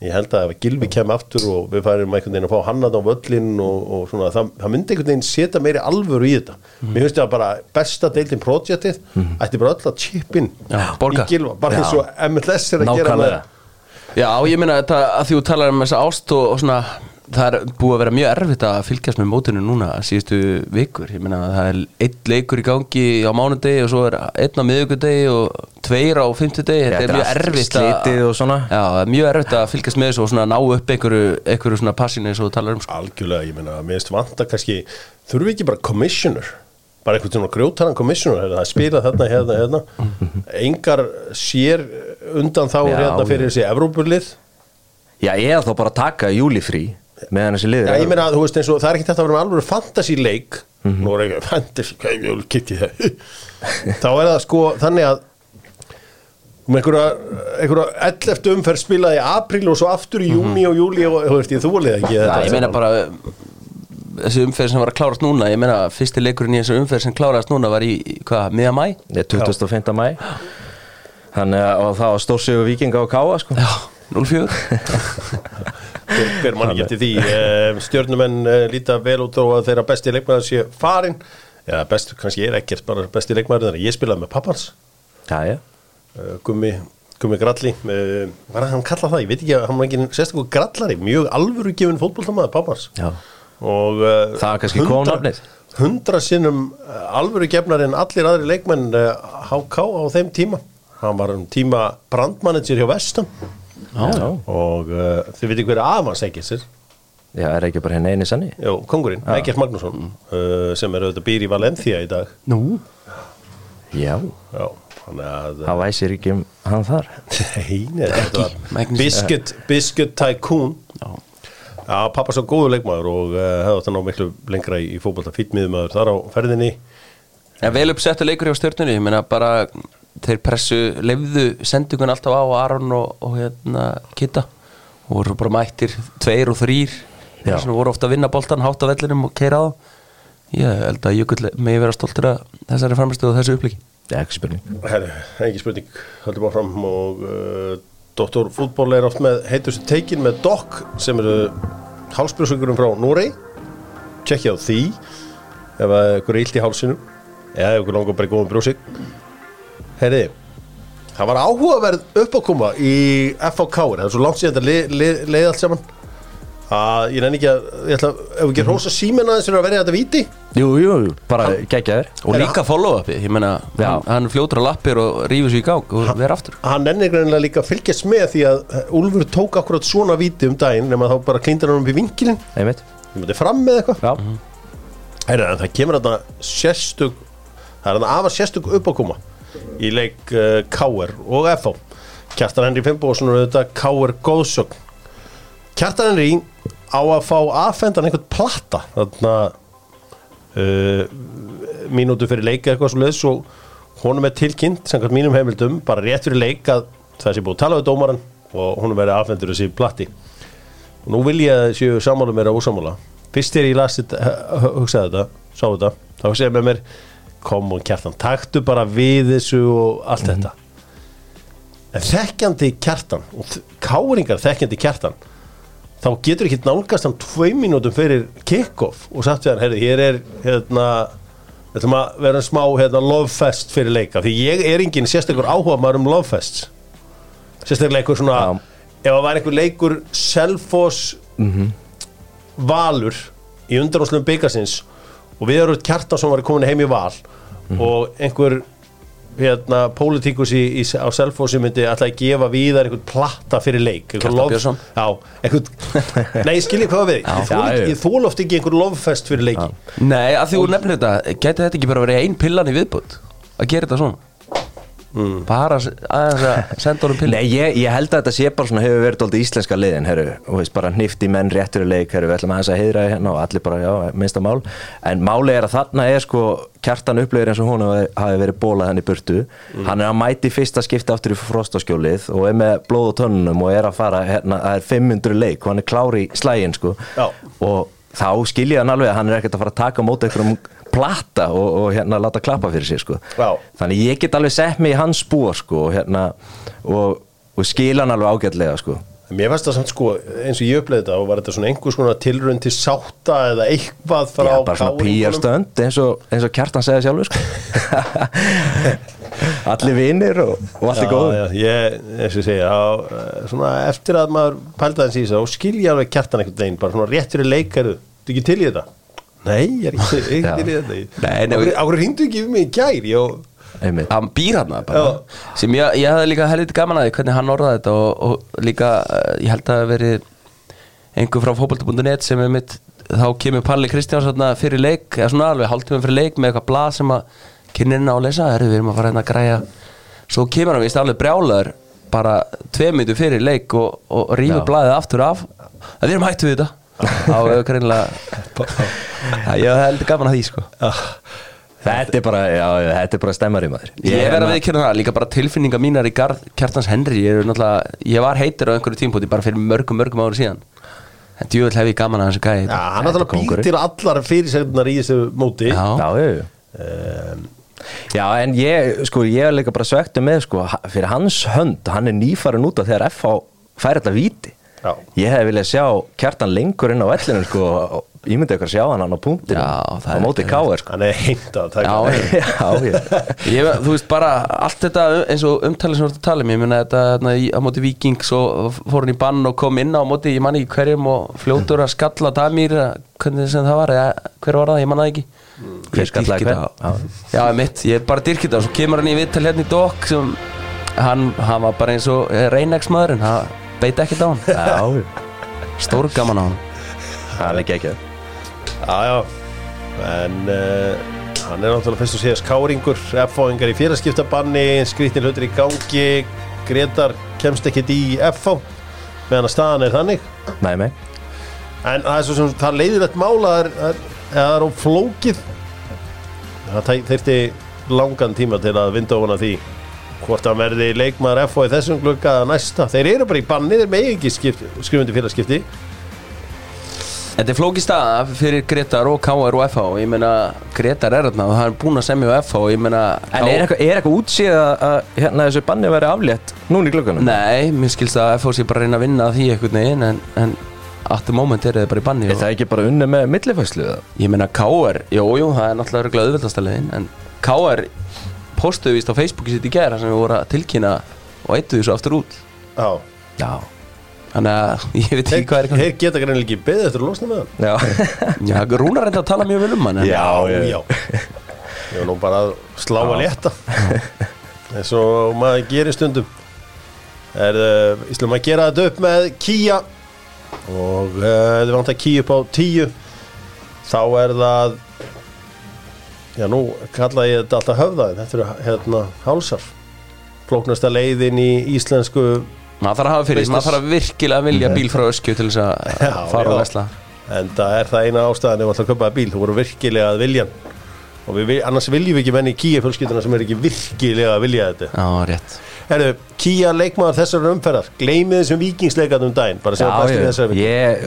Ég held að ef Gilvi kem aftur og við færum einhvern veginn að fá hann að á völlin og, og svona það, það myndi einhvern veginn setja meiri alvöru í þetta. Mér finnst það bara besta deildin projektið ætti bara öll að chip in Já, borga. í Gilva, bara eins og MLS er að gera með Nákvæmlega. Já, ég meina þetta að því þú talar um þessa ást og, og svona það er búið að vera mjög erfitt að fylgjast með mótinu núna síðustu vikur, ég meina það er einn leikur í gangi á mánudegi og svo er einn á miðvikudegi og tveir á fimmtudegi, þetta þetta er er mjög erfitt slitið og svona. Já, er mjög erfitt að fylgjast með þessu og svona ná upp einhverju, einhverju svona passinu eins og þú talar um sko. Algjörlega, ég meina, mér finnst vanta kannski þurfi ekki bara commissioner? Bara einhvern svona grjótaran commissioner það spila þarna, hérna, hérna? Engar sér undan þá Já, hérna fyrir þessi Evrópulið? Já, ég er þá bara að taka júlifrí meðan þessi liður Já, ég meina, þú veist eins og það er ekki þetta að vera með alveg fantasy leik nú er ekki fantasy, hvað ég vil kitti það þá er það sko þannig að um einhverja, einhverja 11 umferð spilaði í apríl og svo aftur í júni og júli og þú veist ég þú alveg ekki Já, þetta ég meina bara þessi umferð sem var að klárast núna ég meina fyrsti leikurinn í þessu umferð sem klárast núna var í, hvað, miða mæ? Ég er 25. mæ Þannig að og það var stórsigur vikinga og káa sko. Já, 0-4 hver, hver mann eftir því uh, stjórnumenn uh, líta vel út og þeirra besti leikmaður sé farin eða best, kannski er ekkert bara besti að ég spilaði með pappans. Já, já. Uh, Gummi, Gummi Gralli hvað er hann kallað það, ég veit ekki hann var ekki sérstaklega grallari, mjög alvöru gefin fótboltamaður pappans. Já. og Það var kannski hundra- konafnið. hundra sinnum alvöru gefnar en allir aðri leikmenn HK á þeim tíma. Hann var um tíma brandmanager hjá Vestam Já. og uh, þið veitir hverju afans ekki sér Já, er ekki bara henni eini sanni? Jó, kongurinn, Egert Magnússon uh, sem er auðvitað býr í Valencia í dag. Nú? Já, Já, þannig að það væsir ekki um hann þar. Nei, þetta var Biscuit, Biscuit Tycoon. Já. Já, pappa svo góður leikmaður og uh, hefði þetta ná miklu lengra í, í fótbolta fýtmiðumæður þar á ferðinni. En vel uppsettu leikur hjá stjórnunni ég meina bara þeir pressu lefðu sendingun alltaf á Aron og, og hérna Kitta og voru bara mættir tveir og þrýr sem voru ofta að vinna boltan hátt á vellinum og keira á. Ég held að Jökull megi vera stoltur að þessari framstöðu og þessu upplíki Það ekki spurning. Herri, ekki spurning, höldum áfram og uh, Dr. Fútból er oft með heitustu teikin með Doc sem eru hálsbrjóðsökurum frá Núrei tjekkja á því. Ef að ykkur er illt í hálsinu eða ykkur langar bara í góðum brjósik Herri, það var áhugaverð uppákoma í FHK það er svo langt síðan þetta leið, leið, leið allt saman. Að ég nenni ekki að ég ætla, ef við ekki rosa símenn aðeins fyrir að verja þetta víti. Jú, jú, bara geggjaður og líka follow-upi, ég meina Já. hann, hann fljótur á lappir og rífur svo í gang og vera aftur. hann ennir greinilega líka að fylgjast með því að Úlfur tók akkurat svona víti um daginn nema þá bara klíndir hann um í vinkilin Einmitt. Ég myndi fram með eitthvað. Já, Heyrðu, en það kemur þarna sérstug það er þarna afar sérstug uppákoma í leik uh, K.R. og F.O. Kjartan Henry Fimboðsson og þetta K.R. góðsögn Kjartan Henry á að fá aðfendan einhvern platta þarna uh, mínútu fyrir leika eitthvað svo leiðs og honum er tilkynnt samkvæmt mínum heimildum bara rétt fyrir leik að það sé búið að tala við dómaran og honum verið aðfendur þessi platti og nú vil ég séu sammála mér að ósamála fyrst þegar ég las þetta, hugsaði þetta sá þetta, þá hugsaði ég með mér kom og kjartan, taktu bara við þessu og allt þetta. En þekkjandi kjartan og káringar þekkjandi kjartan þá getur ekki nálgast hann tvei mínútum fyrir kick-off og sagt við hann, heyrðu, hér er hérna, þetta maður vera smá hérna, lovefest fyrir leika, því ég er engin sérstakur áhuga maður um lovefest sérstaklega einhver svona Já. ef það væri einhver leikur Selfoss Valur í undanúslum byggasins og við erum kjartan sem var komin heim í Val og einhver hérna, pólitíkus á Selfossi myndi alltaf að gefa víðar einhvern platta fyrir leik Kjartan lof- Björnsson. Já, einhvern Nei, skiljið hvað við Ég Já, já. Ég þól oft ekki einhver loffest fyrir leiki Nei, að því úr nefnir þetta gæti þetta ekki bara verið ein pillan í viðbútt að gera þetta svona bara s- aðeins að senda honum pillan Nei, ég, ég held að þetta sé bara svona hefur verið dóldi íslenska liðin, herru, og veist bara hnifti menn réttur í leik, herru, við ætlum aðeins að heiðra hérna og allir bara, já, minnsta mál. En máli er að þarna er sko kjartan upplegir eins og hún hafi verið bólað henni í burtu, hann er að mæti fyrsta skipta aftur í frostaskjólið og er með blóð og tönnum og er að fara hérna, það er 500 leik og hann er klári í slægin sko, Já. og þá skilja hann alveg að hann er ekkert að fara að taka á móti einhverjum plata og, og hérna láta klappa fyrir sig sko. Þannig ég get alveg sett mig í hans spór sko, og, hérna, og, og skila hann alveg ágætlega sko. Mér finnst það samt sko eins og ég uppleiði þetta og var þetta svona einhvers konar tilraun til sátta eða eitthvað frá Já, bara svona pýjarstönd eins, og- eins og kjartan segja sjálfur sko. allir vinir og, og allt er góð Já, ég, eins og segja á, svona eftir að maður pælda þess í þessu og skilja alveg kjartan einhvern veginn bara svona rétt fyrir leikaru, þú ekki til í þetta? Nei, ég er ekki, til í þetta Áhverju hringdu ekki við mig í gær hann býr hann bara. Já. sem ég, ég hafði líka helviti gaman að hvernig hann orðaði þetta og, og líka eh, ég held að það verið einhver frá fótbolti.net sem er mitt þá kemur Palli Kristjáns þarna fyrir leik eða svona alveg hálftíma fyrir leik með eitthvað blað sem að kynninna á að lesa. Herri, við erum að fara hérna að græja. Svo kemur hann vist alveg brjálaður bara tvei minntu fyrir leik og, og rýfur blaðið aftur af. Að við erum hættu við þetta á greinlega ég held gaman að því sko. Ah, Þetta er bara, já, já, þetta er bara stemmari maður. Ég verð að viðkjörna það, líka bara tilfinninga mínar í garð Kjartans Henry, ég, er náttúrulega, ég var heitur á einhverju tímpúti bara fyrir mörgum, mörgum ári síðan. En djúvel hef ég gaman að þessu gæði Já, hann náttúrulega býr til allar fyrirsegnar í þessu móti. Já. Já, um, Já, en ég, sko, ég er líka bara svektu með, sko, fyrir hans hönd, hann er nýfarin út af þegar FH fær þetta víti. Já. Ég hef viljað sjá kjartan lengur inn á vellinu, sko, og ég myndi eitthvað sjá hann á punktinu. Já, á móti káir, sko. Hann er heint að taka Já, ég- Já, ég. Þú veist bara allt þetta eins og umtalið sem þú ert að tala um ég meina þetta þarna í- á móti Vikings og fór hann í bann og kom inn á móti ég man ekki hverjum og fljótur að skalla Damir hvernig sem það var, eða, hver var það, ég man það ekki Hver skallaði þetta. Já, mitt, ég er bara dyrkita og svo kemur hann í viðtal hérna í Dok sem hann, hann var bara eins og Reynex maður en hann beit ekkert á hann. Stór gaman á hann. Það er ekki ekki. Já, já. En uh, hann er náttúrulega fyrst og síðast káringur F-fáingar í félagskiptabanni Skrýttin hlutur í gangi. Gretar kemst ekkit í F-fá meðan að staðan er þannig. Nei, nei. En það er svo sem það leiðir þetta mála það er, á flókið. Það þyrfti langan tíma til að vinda ofan að því hvort hann verði leikmaður F í þessum glugga eða næsta þeir eru bara í banni, þeir megi ekki skrifundi félagskipti Þetta er flóki staða fyrir Gretar og KR og FH ég meina Gretar er þarna og það er búin að semja á FH ég meina En er eitthvað, er eitthvað útsíð að, að hérna, þessu banni veri aflétt núna í glöggunum? Nei, mér skilst að FH sé bara að reyna að vinna að því einhvern veginn en, en at the moment er það bara í banni Er og, það ekki bara unni með millifæslu? eða? ég meina KR, jú, jú, það er náttúrulega leiðin en KR postuðu víst á Facebooki sitt í gæra sem við voru að tilkynna og eittu þessu aftur út. Já. Já. Þannig að ég veit ekki hvað er í gangi. þeir geta greinlega ekki beðið eftir að losna með hann Já. Já, Rúnar reynda að tala mjög vel um hann en- Já, já. já. Ég var nú bara að slá að létta. Eins og maður gerir stundum. Er, uh, Íslum að gera þetta upp með Kia og uh, þið vant að Kia upp á 10 þá er það já nú kalla ég þetta alltaf höfðaðin þetta eru hérna hálsar. Flóknasta leiðin í íslensku Maður þarf að hafa fyrir, Business. maður þarf að virkilega vilja bíl frá öskju til þess að Já, fara já. og vesla. En það er það eina ástæðan ef við ætlum að köpa bíl, þú voru virkilega að viljan og við, annars viljum við ekki menn í Kia fjölskylduna sem er ekki virkilega að vilja þetta. Já, rétt. Herru, Kia leikmaður þessar umferðar Gleimið þessum vikingsleikat um daginn Bara sem bæstu ég, þessar ég,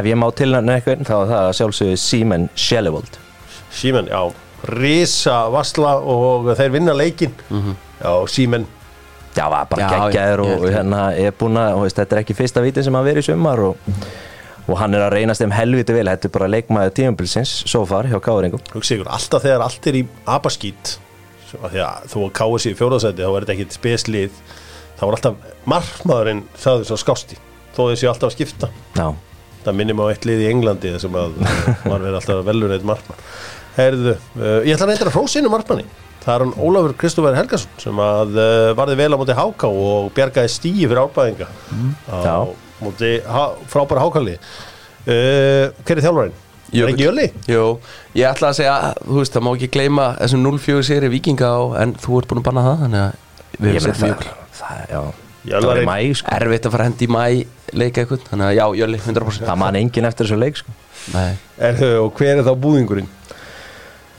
ef ég má tilnæna eitthvað þá er það að sjálfsögðu Seaman Shellevold Símen, já. Risa Vasla og þeir vinna leikin Já, Símen Já, var bara geggjaður og hérna er búin að, og veist, þetta er ekki fyrsta vítin sem hann verið í sumar og, og hann er að reynast þeim helviti vel, þetta er bara leikmaður tíumbilsins, svo far hjá ykkur, alltaf þegar allt er í að að þú að káa sér í fjóðarsæti Þá er þetta ekkit speslið. Þá er alltaf markmaðurinn Það er svo skásti Þó þessi alltaf að skipta. Já, Það minnir mig á eitt lið í Englandi sem að maður verður alltaf velur eitt markmann Herðu, uh, ég ætla að reynda að hrósa einu markmanni Það er hann Ólafur Kristoffer Helgason sem að uh, varði vel á móti Háká og bjargaði stíi fyrir ábæðinga á Já. móti há, frábæra Hákáli uh, Hver er þjálfarinn? Er ekki Jöli? Jú, ég ætla að segja, þú veist, það má ekki gleyma þessum 0-4 séri vikinga á, en þú ert búin að banna það, þannig að við meina sett mjög það, já, það var í er- mæ, sko. erfitt að fara hendi í mæ leika eitthvað, þannig að já, Jölli, 100% Það man enginn eftir þessu leik, sko. Nei. Er, og hver er þá búðingurinn?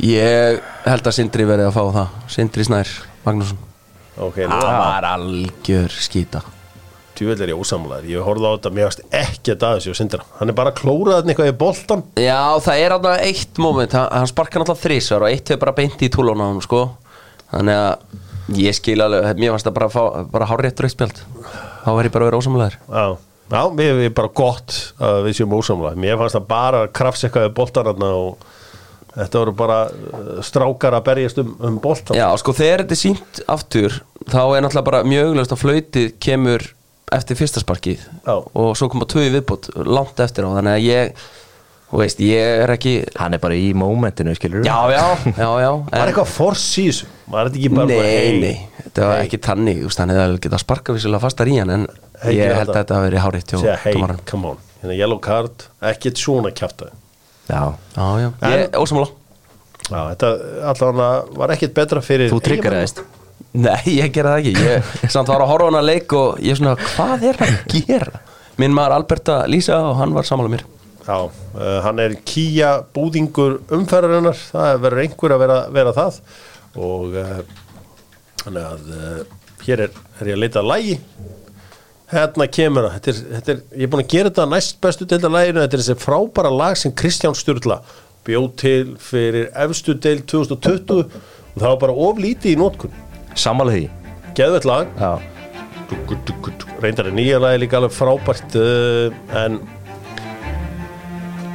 Ég held að Sindri verði að fá það. Sindri Snær, Magnússon. Ok, nú Það var algjör skýta Tjúvel er ég ósamlegaður, ég horfði á þetta mér varst ekki að sér og sindra Hann er bara að klóra þetta eitthvað í boltan Já, það er alveg eitt moment. Hann, sparkar náttúrulega þrísvar og eitt hefur bara beint í túlun á hann, sko. Þannig að ég skil alveg, mér varst að bara, fá, bara hár rétt rauðspjald Þá verð ég bara að vera ósamlegaður Já, já við erum bara gott að við séum ósamlega Mér fannst það bara að krafs eitthvað í boltan þarna og þetta voru bara uh, strákar að berjast um, um boltan Já, sko þegar þetta er sínt aftur þá er náttúrulega bara mjög augljóst að flautið kemur eftir fyrsta sparkið Já. og svo koma tvö í viðbútt langt eftir á, þannig að ég þú veist, ég er ekki Hann er bara í mómentinu, skilur Já, já, já, já Var en- eitthvað fors í þessu? Var þetta ekki bara Nei, hey, nei, þetta var ekki tannig þú veist, hann hefði getað sparkað vissulega fastar í hann en Hey, ég held að þetta. hafi verið hárétt hey, come on Hérna yellow card, ekkert svona kjafta Já, Já, já, er Já, þetta allavega var ekkert betra fyrir þú tryggaraðist. Nei, ég gera það ekki. Ég samt var að horfa á hana leik og ég svona, hvað er hann að gera? Minn maður Alberta Lísa og hann var samanlega mér. Já, uh, hann er kýja búðingur umferðarinnar, það verður einhver að vera, vera það. Og uh, þannig að uh, hér er, er ég að leita að lægi hérna kemur það. Þetta er, þetta er, ég er búin að gera þetta næst bestu deilda læginu, þetta er þessi frábæra lag sem Kristján Sturla bjóð til fyrir efstu deil 2020 og það var bara of lítið í nótkunn Sammála því. Geðvett lag. Reyndar er nýja lagi líka alveg frábært uh, en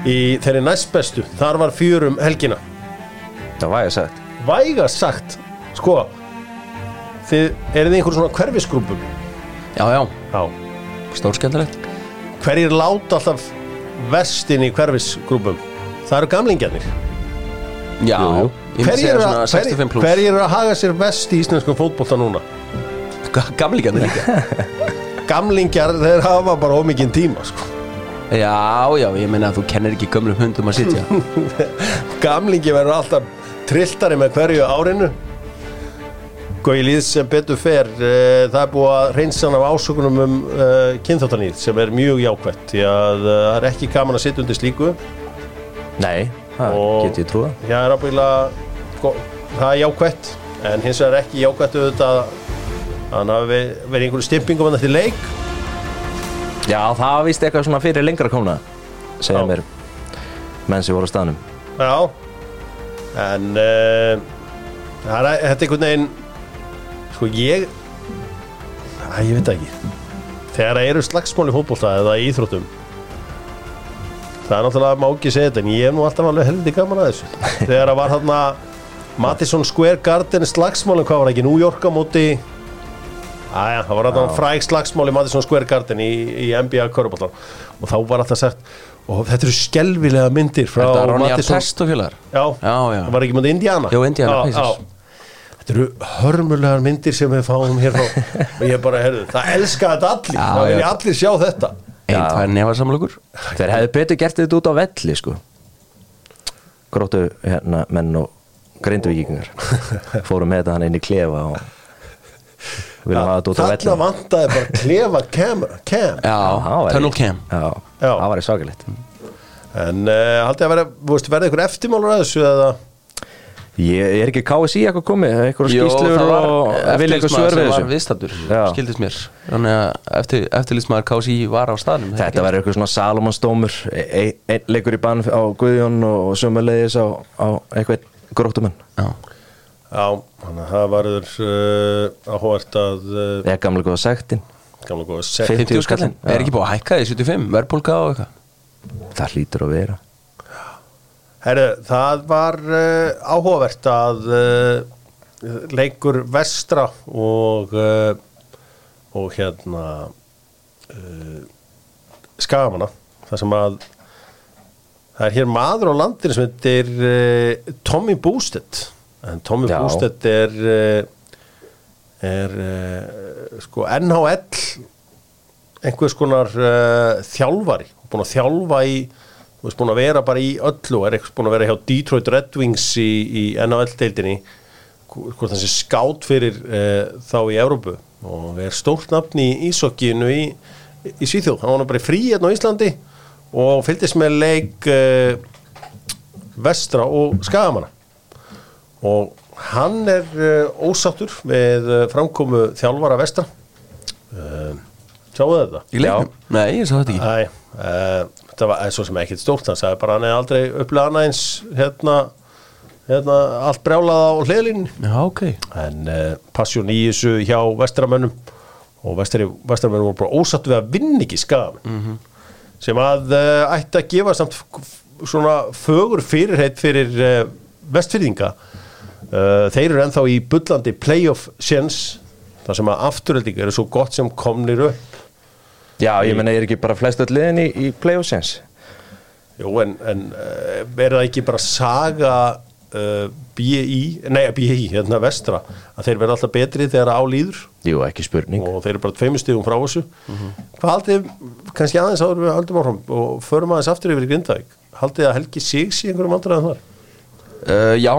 í þeirri næst bestu þar var fjörum helgina. Það var ég sagt. Væga sagt sko þið eruð í einhver svona hverfisgrúpum Já, já, já. Stórskemmtilegt. Hverjir láta alltaf vestin í hverfisgrúpum? Það eru gamlingjarnir. Já, Jú, ég myndi hverjir segja eru svona að, 65 hverjir, pluss hverjir eru að haga sér vest í íslenskum fótbolta núna? Gamlingarnir líka. Gamlingjar þeir hafa bara ómikinn tíma sko. Já, já, ég meina að þú kennir ekki gömlum hundum að sitja. Gamlingi verður alltaf trilltari með hverju árinu Gói líð sem betur fer uh, það er búið að reynsa hann af ásökunum um uh, kynþáttanýð sem er mjög jákvætt því að uh, það er ekki gaman að sitja undir slíku. Nei, það Og- get ég trúða Já, það er ábyggilega sko, það er jákvætt en hins vegar ekki jákvætt auðvitað að hann hafi verið- verið einhverju stimpingum en þetta leik. Já, það vist eitthvað svona fyrir lengra komna segja mér menn sem voru á staðnum. Já en uh, það er, þetta er einhvern veginn sko ég Æ, ég veit ekki. Þegar það eru slagsmál í fótbolta eða í íþróttum það er náttúrulega má ekki segja þetta en ég hef nú alltaf alveg helviti gaman að þessu. Þegar það var þarna Madison Square Garden slagsmálin, hvað var ekki, New York á móti Æja, það var þarna fræg slagsmál í Madison Square Garden í, í NBA Köruboltan og þá var alltaf sagt og þetta eru skelvilega myndir frá Þetta er Ronja Madison Test og félagar. Já, það var ekki mútið Indiana? Jú, Indiana já. Þetta eru hörmulegar myndir sem við fáum hér frá. Og ég bara, herðu, það elska þetta allir. Já, það vilja allir sjá þetta. Einn, tvær nefarsamlokur Þeir hefðu betur gert þetta út á velli sko? Gróttu hérna menn og greinduvíkingar Fórum með þetta hann inn í klefa og Viljum hafa þetta út á velli. Þarna vantaði bara klefa cam, cam. Já, það Tunnel Cam. Já, það var í svakalegt. En uh, haldið að veist, verði ykkur eftirmálur að þessu eða Ég er ekki KSI eitthvað komið? Eitthvað Jó, það var og vilja eitthvað eftirlitsmaður svör sem við var þessu? viðstættur Já. skildist mér. Þannig að eftir, eftirlitsmaður KSI var á staðnum Þetta var eitthvað svona Salomonsdómur e- e- einn leikur í bann á Guðjón og sömulegis á, á eitthvað gróttumenn Já, Já, þannig að það varður uh, áhvert að uh, eða gamla góða sektin. gamla góða sekt 50 50 skallin, Já. er ekki búið að hækka því 75, verðbólka og eitthvað? Það hlýtur að vera Herru, það var uh, áhugavert að uh, leikur vestra og uh, og hérna skagamanna þar sem að það er hér maður á landinu sem heitir Tommy Boosted en Tommy Já. Boosted er er sko NHL einhvers konar þjálfari búin að þjálfa í þú veist búin að vera bara í öllu er eitthvað búin að vera hjá Detroit Red Wings í, í NHL-deildinni hvort þessi skátt fyrir uh, þá í Európu og er stórt nafn í ísokkinu í, í Svíþjóð, hann var bara í frí hérna á Íslandi og fylgdist með leik uh, vestra og skagamanna. Og hann er uh, ósáttur við uh, framkomu þjálfara vestra. Sjáu þetta? Í leiknum? Nei, ég sá þetta ekki. Æ, þetta var eh, svo sem ekkert stórt hann sagði bara hann er aldrei upplega annað eins hérna, hérna allt brjálað á hliðlínu Já, ok. En uh, passjón í þessu hjá vestramönnum og vestri, vestramönnum voru bara ósattu við að vinna ekki skam sem að uh, ætti að gefa samt svona fögur fyrirheit fyrir uh, vestfyrðinga þeir eru ennþá í bullandi playoff séns þar sem að afturöldinga eru svo gott sem komnir upp Já, ég menna, ég er ekki bara flest öll liðin í, í play-offsins? Jú, en, en uh, er það ekki bara saga uh, BI, nei BI, hérna vestra að þeir verða alltaf betri þegar á líður? Jú, ekki spurning. Og þeir eru bara tveimur stigum frá þessu. Hvað haldið, kannski aðeins áður við haldum áfram og förum aðeins aftur yfir í Grindavík. Haldið að Helgi Sigs í einhverjum andræðan þar? Uh, Já,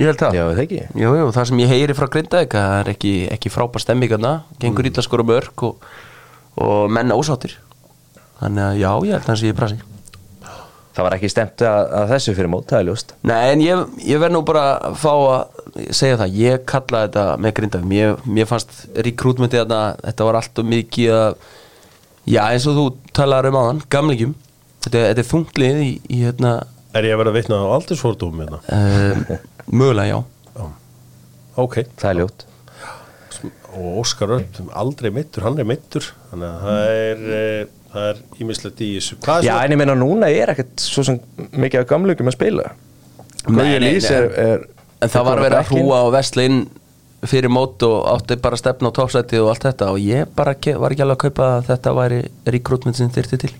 ég held það. Já, það ekki? Jú, jú, það sem ég heyri frá Grindavík að það er ekki, ekki frábær stemming þarna, gengur mörg og, og menn ósáttir. Þannig að já, ég held að það sé ég brasi. Það var ekki stemt að, að þessu fyrir mót, það er ljóst. Nei, en ég, ég verð nú bara að fá að segja það, ég kalla þetta með grindafum, ég, mér fannst rekrútmyndið þarna, þetta var alltaf mikið að, já eins og þú talar um áðan, gamlingjum. Þetta, þetta er þunglið í, í hérna Er ég að vera að vitna á aldursfordum hérna? uh, mögulega, já. Ok. Mm. það er ljótt og Óskar Örn aldrei mittur, hann er mittur þannig að það er eh, það er ímislegt í þessu. Já, en ég meina núna er ekkert svo sem mikið af gamlugum að spila. Lís nei. er, er En það var er verið að hrúa og vesla inn fyrir mót og átti bara að stefna á toppsæti og allt þetta. Og ég bara ke- var ekki alveg að kaupa að þetta væri rekrútmynd sem þyrti til.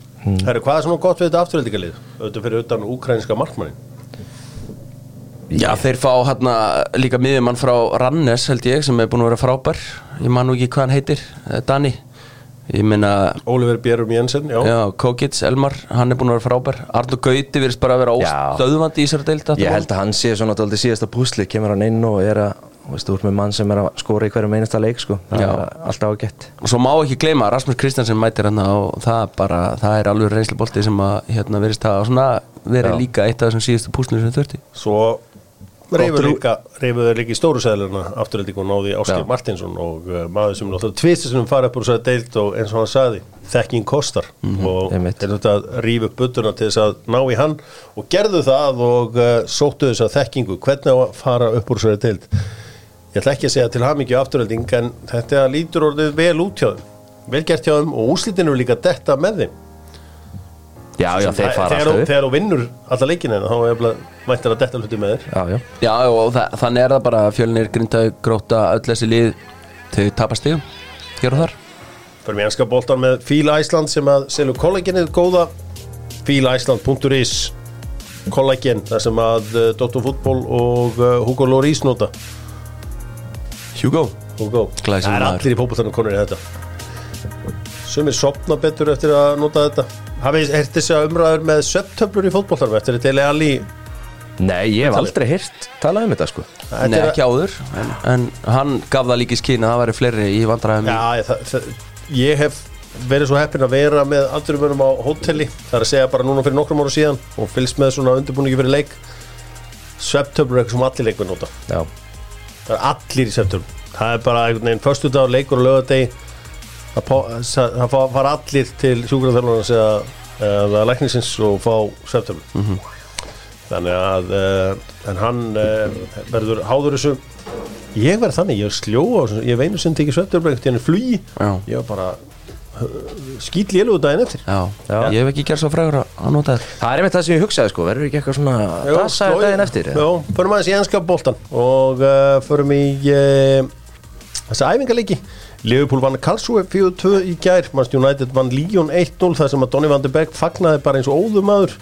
Herru, hvað er svona gott við þetta afturöldingalið? Auðvitað fyrir utan úkrænska markmannin Já, þeir fá hérna líka miðjumann frá Rannes held ég sem er búin að vera frábær. Ég man nú ekki hvað hann heitir, eh, Dani. Ég meina, Oliver Björn Jensen, já, já, Kókits, Elmar hann er búin að vera frábær, Arnur Gauti virðist bara að vera óstöðvandi í sér deild Ég held að hann sé svona dálítið síðasta púsli kemur hann inn og er að þú veist, úr með mann sem er að skora í hverju meinasta leik sko. það Já. er alltaf á gett og svo má ekki gleyma að Rasmus Kristjansen mætir hann og það er bara, það er alveg reynslubolti sem að hérna verðist að Já. líka eitt af þessum síðustu púslinu sem þurfti. Svo reyfuður Gott líka, líka í stóru sæðluna afturöldingu og náði Áskil. Martinsson og uh, maður sem náttúrulega tvistir sem fara upp úr þessari deild og eins og hann sagði þekking kostar. Og einmitt. er þetta að rífa upp buttuna til þess að ná í hann og gerðu það og uh, sóttu þess að þekkingu. Hvernig að fara upp úr þessari deild? Ég ætla ekki að segja til hamingju afturölding en þetta lítur orðið vel út hjá þeim. Vel gert hjá þeim og úslitinu er líka detta með þeim Já, já, þeir fara þegar, alltaf upp. þegar þú vinnur alla leikina þá er bara mættir að detta hluti með þér. Já, já, Já, og það, þannig er það bara fjölnir grinda gróta öll þessi lið þau tapast stigum hér og þar. Fyrir mér enska boltan með Fíla Æsland sem að selur kollagenið góða. Fílaæsland.is kollagen, það sem að uh, Dr. Fútból og uh, Hugo Lloris nota. Hugo. Hugo, það er allir í fótboltanum konur í þetta. Sumir sopna betur eftir að nota þetta Hafið hert þessi umræður með söptöflur í fótboltanum eftir þetta er alli? Nei, ég hef aldrei heyrt talað um þetta sko. Nei, ekki áður en, en hann gaf það líka í skýn að það væri fleiri í vandræðum Já, ég, það, það, ég hef verið svo heppin að vera með andurumönum á hóteli. Það er að segja bara núna fyrir nokkrum ára síðan og fylgst með svona undirbúningi fyrir leik. Sveptöflur er eitthvað sem allir leikmenn nota. Já, það er allir í sveptöflum það er bara einhvern veginn förstu dag leikur og lögadegi það, fara allir til sjúkraþjálfarnas eða, eða læknisins og fá sveptöflum þannig að uh, en hann uh, verður háður þessu. Ég verð þannig, ég er sljó ég veinu sem tekið veginn í flugi. Já. ég var bara skýt lélugu daginn eftir. Já, Já. ég hef ekki gert svo frægur að nota þetta. Það er einmitt það sem ég hugsaði sko. Verður ekki eitthvað svona dasaður daginn eftir Já, förum aðeins í ennska boltan og uh, förum í uh, þessa æfingarleiki Liverpool vann Karlsruhe 4-2 í gær Manchester United vann Lyon 1-0 þar sem að Donny van de Beek fagnaði bara eins og óðumadur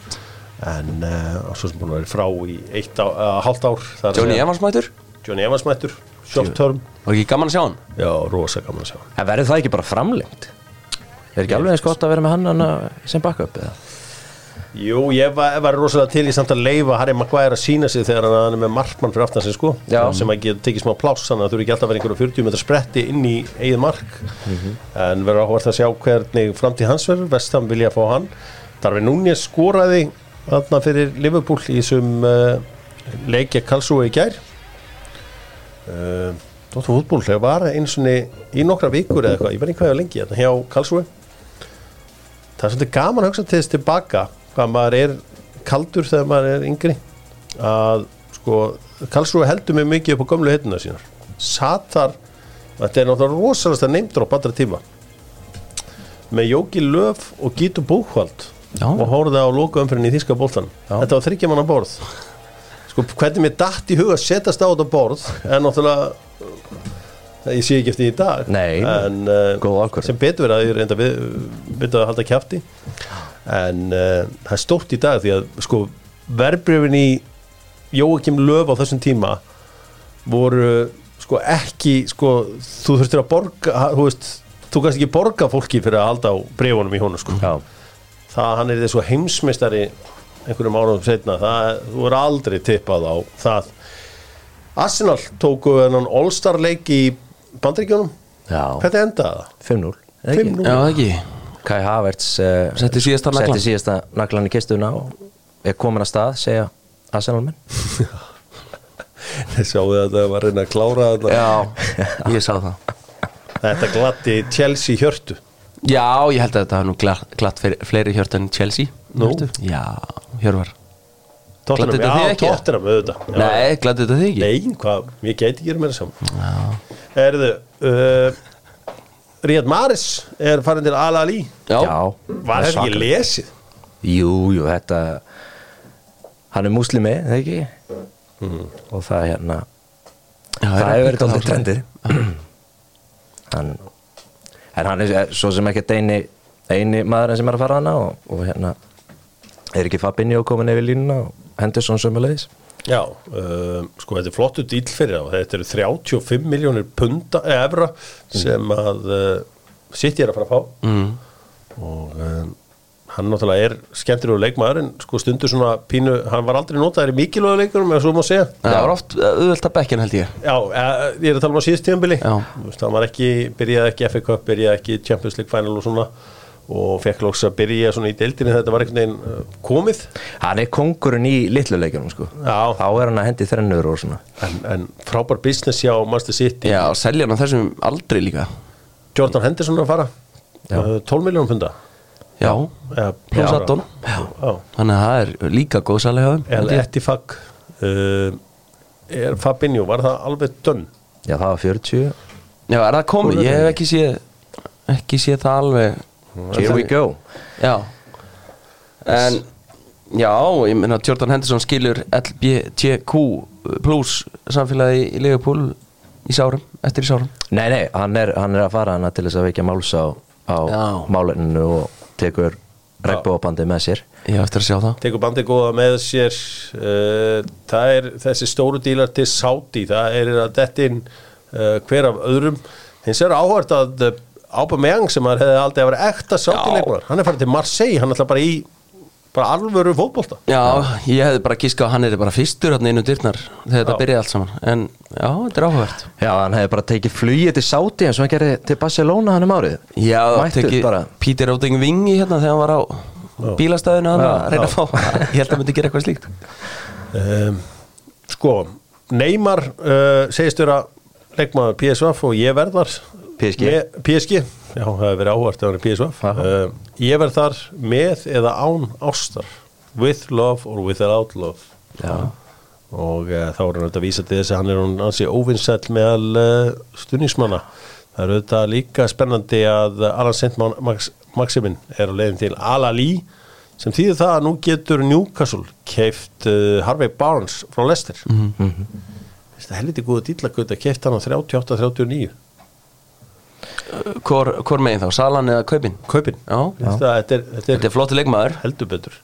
en uh, svo sem búin að vera frá í eitt á, uh, ár það er að Johnny Evans mætur Johnny Evans mættur short term Var ekki gaman að sjá hann? Já, rosa gaman að sjá En verður það ekki bara framlengt? Er ekki alveg eins gott að vera með hann hana sem backup eða? Jú, ég var, var rosalega til í samt að leifa Harry Maguire að sína sig þegar hann er með markmann fyrir aftan sig sko. Já. sem að geta tekið smá pláss þannig að þú eru ekki alltaf að vera einhverju 40 metrar spretti inn í eigið mark. En verður áhvert að sjá hvernig framtíð hans verður. Vestam vilja fá hann. Darvin Núñez skoraði þarna fyrir Liverpool í þessum uh, leikja Karlsruhe í gær. Uh, Dóttur fútból þegar var eins og í nokkra vikur eða eitthvað, ég verði hvað ég var lengi hérna hjá Karlsruhe. Það er svolítið gaman að hugsa til þess tilbaka hvað maður er kaldur þegar maður er yngri að sko Karlsruhe heldur mig mikið upp á gömlu heituna sínar. Satt þar þetta er náttúrulega rosalega neymdur á bandra tíma. Með Jóki Löf og Gítu Búkvald Já. og horfði á loka umfyrin í Þíska bóltan þetta var þryggja manna borð. Sko hvernig mér datt í huga að setjast á þetta borð en náttúrulega ég sé ekki eftir í dag Nei, en, uh, sem betur verið að ég reynda við, við að halda kjafti en uh, það er stórt í dag því að sko verbreyfin í Jóakim Löf á þessum tíma voru sko ekki sko þú þurftir að borga þú veist, þú kannski ekki borga fólki fyrir að halda á breyfunum í honum sko. Já, það hann er þessu heimsmeistari einhverjum árum setna það, þú er aldrei tippað á það. Arsenal tóku hennan All-Star leik í bandaríkjónum já, hvernig endaði það? 5-0 eða ekki? 5-0 Já, ekki Kai Havertz uh, Setti síðasta naglann. setti síðasta naglan í kistuna og er komin að stað segja Arsenal menn Þið sjáu að það var að reyna að klára þetta Já, ég sá það Þetta glatti Chelsea hjörtu Já, ég held að þetta hafa nú glatt, glatt fleiri hjört en Chelsea Nú? Hjörtu. Já, Hjörvar Gladdi þetta þig já, ekki? Tottenham, auðvitað Já. Nei, glætti þetta þig ekki? Nei, hvað, ég gæti ekki meira saman Erðu uh, Ríad Maris er farin til Al-Ali Já, Var þetta ekki lesið? Jú, jú, þetta hann er muslimi, það ekki? Og það er hérna Já, það er hefur verið það trendir hann. En hann er svo sem ekki eini eini maðurinn sem er að fara hana og, og hérna er ekki Fabinho komin yfir línuna og Henderson sömulegis Já, uh, sko þetta er flottu díl fyrir það þetta eru 35 miljónir punda, eh, evra sem að uh, sitt ég er að fara að fá. Mm. og um, hann náttúrulega er skemmtilegur leikmaður en sko stundur svona pínu, hann var aldrei notaður í mikilvægu leikurum eða svo má segja. Það var oft auðvöld að bekkin held ég. Já, eh, ég er að tala um á síðust tíðanbili Já. hann var ekki, byrjaði ekki FA Cup byrjaði ekki Champions League Final og svona og fekk lóks að byrja svona í deildinni þetta var einhvern veginn uh, komið. Hann er kongurinn í litlu leikjunum sko. Já. þá er hann að hendi þrennur og svona. En, en frábær business hjá Master City. Já, og selja hann á þessum aldrei líka. Jordan Henderson er að fara. Já. uh, 12 miljónum punda. Já, eða plus Já. 18 Já. Þannig að það er líka góð hjá El þeim Etifag uh, er Fabinho, var það alveg dönn? já, það var 40 Já, er það komið? Ég hef ekki séð ekki séð það alveg here we go. Já. En Já, ég meina Jordan Henderson skilur LBTQ plus samfélagi í Liverpool í sárum, eftir í sárum. Nei, nei, hann er, hann er að fara hana til þess að vekja máls á, á Já. málenninu og tekur regnbóabandi með sér. Hef eftir að sjá það. Tekur bandið góða með sér. Uh, það er þessi stóru dílar til Saudi, það er að dettin uh, hver af öðrum. Hins er áhvert að uh, Aubameyang sem að hefði aldrei að vera ekta Saudi leikmar hann er farið til Marseille, hann er alltaf bara í bara alvöru fótbolta. Já, ég hefði bara gískað að hann er bara fyrstur hann inn um dyrnar þegar þetta Já. byrjaði allt saman. En já, þetta er áhugavert. Já, hann hefði bara tekið flugið til Saudi eins og hann gerði til Barcelona hann um árið. Já, tekið bara. Peter Óting Vingi hérna þegar hann var á bílastæðinu hann Já, að reyna að fá Ég held að myndi gera eitthvað slíkt. Um, sko Neymar uh, segist vera leikmaður PSV og ég verð þar PSG. með, PSG, já það hefur verið áhvert að er PSV Aha. uh, ég verð þar með eða án ástar with love or without love Já. og uh, þá er hann auðvitað að vísa til þess að hann er hann ansi óvinnsæll meðal uh, stuðningsmanna það er auðvitað líka spennandi að Alan St. Max, Maximin er á leiðin til Al-Ali sem þýðir það að nú getur Newcastle keift Harvey Barnes frá Leicester mm -hmm. þetta er helviti góða dýla að keift hann á 38-39 Hvor, hvor megin þá, Salan eða Kaupin? kaupin. Já, þetta, er, er flotti leikmaður. Heldur betur.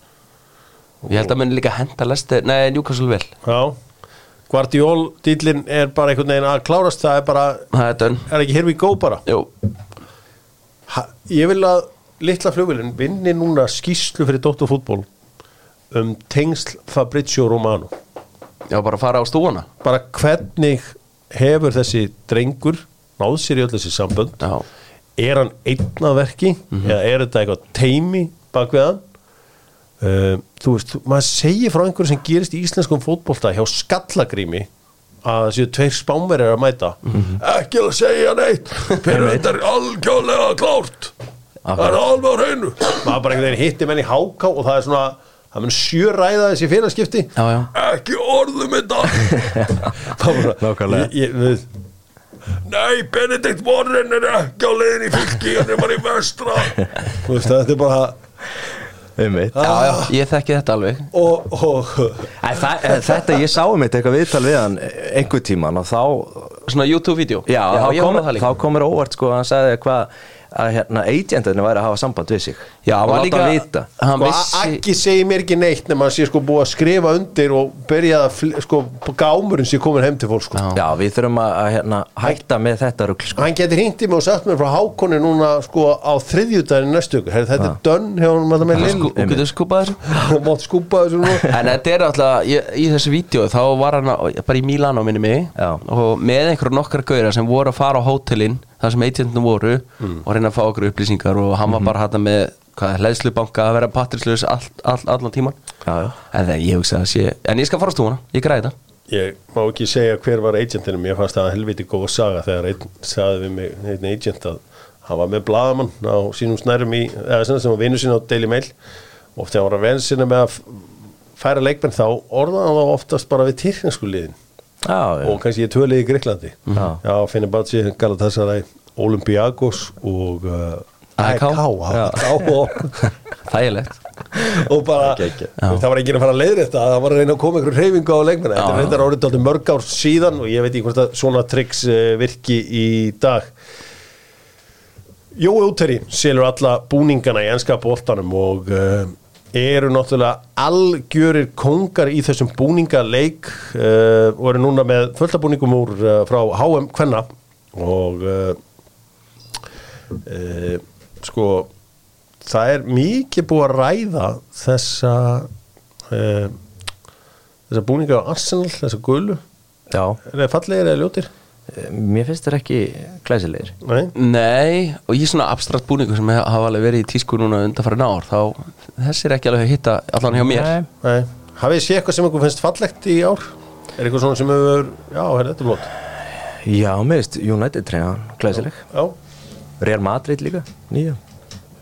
Ég held að myndi líka henda Lester, nei, Newcastle vel. Já. Guardiol dýlin er bara einhvern veginn að klárast. Það er bara, Það er er ekki here we go bara? Jú, ha, ég vil að litla flugvilin vinni núna skýslu fyrir Dóttarfútból um tengsl Fabrizio Romano. Já, bara fara á stúana. Bara hvernig hefur þessi drengur náð sér í öll þessi sambönd. Já, er hann einn að verki? Eða er þetta eitthvað teimi bak við hann? Uh, þú veist, maður segir frá einhverju sem gerist í íslenskum fótbolta hjá skallagrími að þessu tveir spánverið að mæta. Ekki að segja neitt. Fyrir þetta er algjörlega klárt. Það er alveg á hreinu. Maður bara einhvern veginn hitti menn í háká og það er svona það mun sjö ræða þessi félagskipti. Já, já. ekki orðum þetta. Var bara- ég, ég, Nei, Benedikt Warren er ekki á leiðin í fylki hann er bara í vestra. Þú veist, þetta er bara Einmitt. já, já, ég þekki þetta alveg. Og, og Æ, það, eh, Þetta, ég sá um eitthvað viðtal við hann einhver tíman og þá Svona YouTube-vídeó Já, já þá, ég kom, komur óvart sko hann sagði hvað að hérna agentinu væri að hafa samband við sig Já, og var láta líka hann vita Hann sko, vissi ekki segi mér ekki neitt nema að sé sko búið að skrifa undir og byrja að sko, gámurinn sé komin heim til fólk sko. Já. Við þurfum að, að hérna, hætta með þetta rugl sko. hann getur hringt í mig og sagt mér frá hákonni núna sko á þriðjudaginn næstu ykkur þetta er dönn hjá hann Þú getur mátt skúpa þessu nú En þetta er alltaf, ég, í þessu vídeo þá var hann bara í Milano minni mig Já. og með einhverjum nokkar gauðra sem voru að fara á hótelin þar sem agentinu voru og reyna að fá okkur upplýsingar og hann var bara hætta með hlæðslubanka að vera patrisluðis all, all, allan tíman Já, já. en það ég hugsa að sé en ég skal fara á stúana, ég græði það. Ég má ekki segja hver var agentinum, ég fannst það helviti góð saga þegar einn sagði við mig, einn agent að hann var með bladamann á sínum snærum í, eða sem sem var vinnu sín á Daily Mail. Og þegar hann var að venn sinna með að færa leikmenn þá orðaði hann þá oftast bara við tyrknesku liðin Já. og kannski ég tvölið í Greiklandi Já. Já, Batsi, Galatasaray Olympiakos og uh, AEK. og, þægilegt. Og bara, Geggjað. það var ekki að fara að leiðri þetta það var að reyna að koma einhverju hreyfingu á leikmenn þetta er árið aldrei mörg ár síðan og ég veit ekki hvort að svona triks uh, virki í dag. Jói Úteri selur alla búningana í bóltanum og uh, eru náttúrulega algjörir kongar í þessum búningaleik uh, og eru núna með fulltabúningum úr uh, frá HM Kvenna. Og uh, sko það er mikið búið að ræða þessa þessa búninga á Arsenal, þessa gulu. Já, er það fallegir eða ljótir? Mér finnst það ekki klæsilegir Nei? Nei, og ég svona abstrakt búningu sem hafa alveg verið í tísku núna undanfæri ár þá þessi er ekki alveg að hitta allan hjá mér Nei. Nei. Hafið þið séð eitthvað sem ykkur finnst fallegt í ár? Er eitthvað svona sem hefur, já, er þetta er flott Já, mér finnst United treyjan klæsileg Já, Real Madrid líka, nýja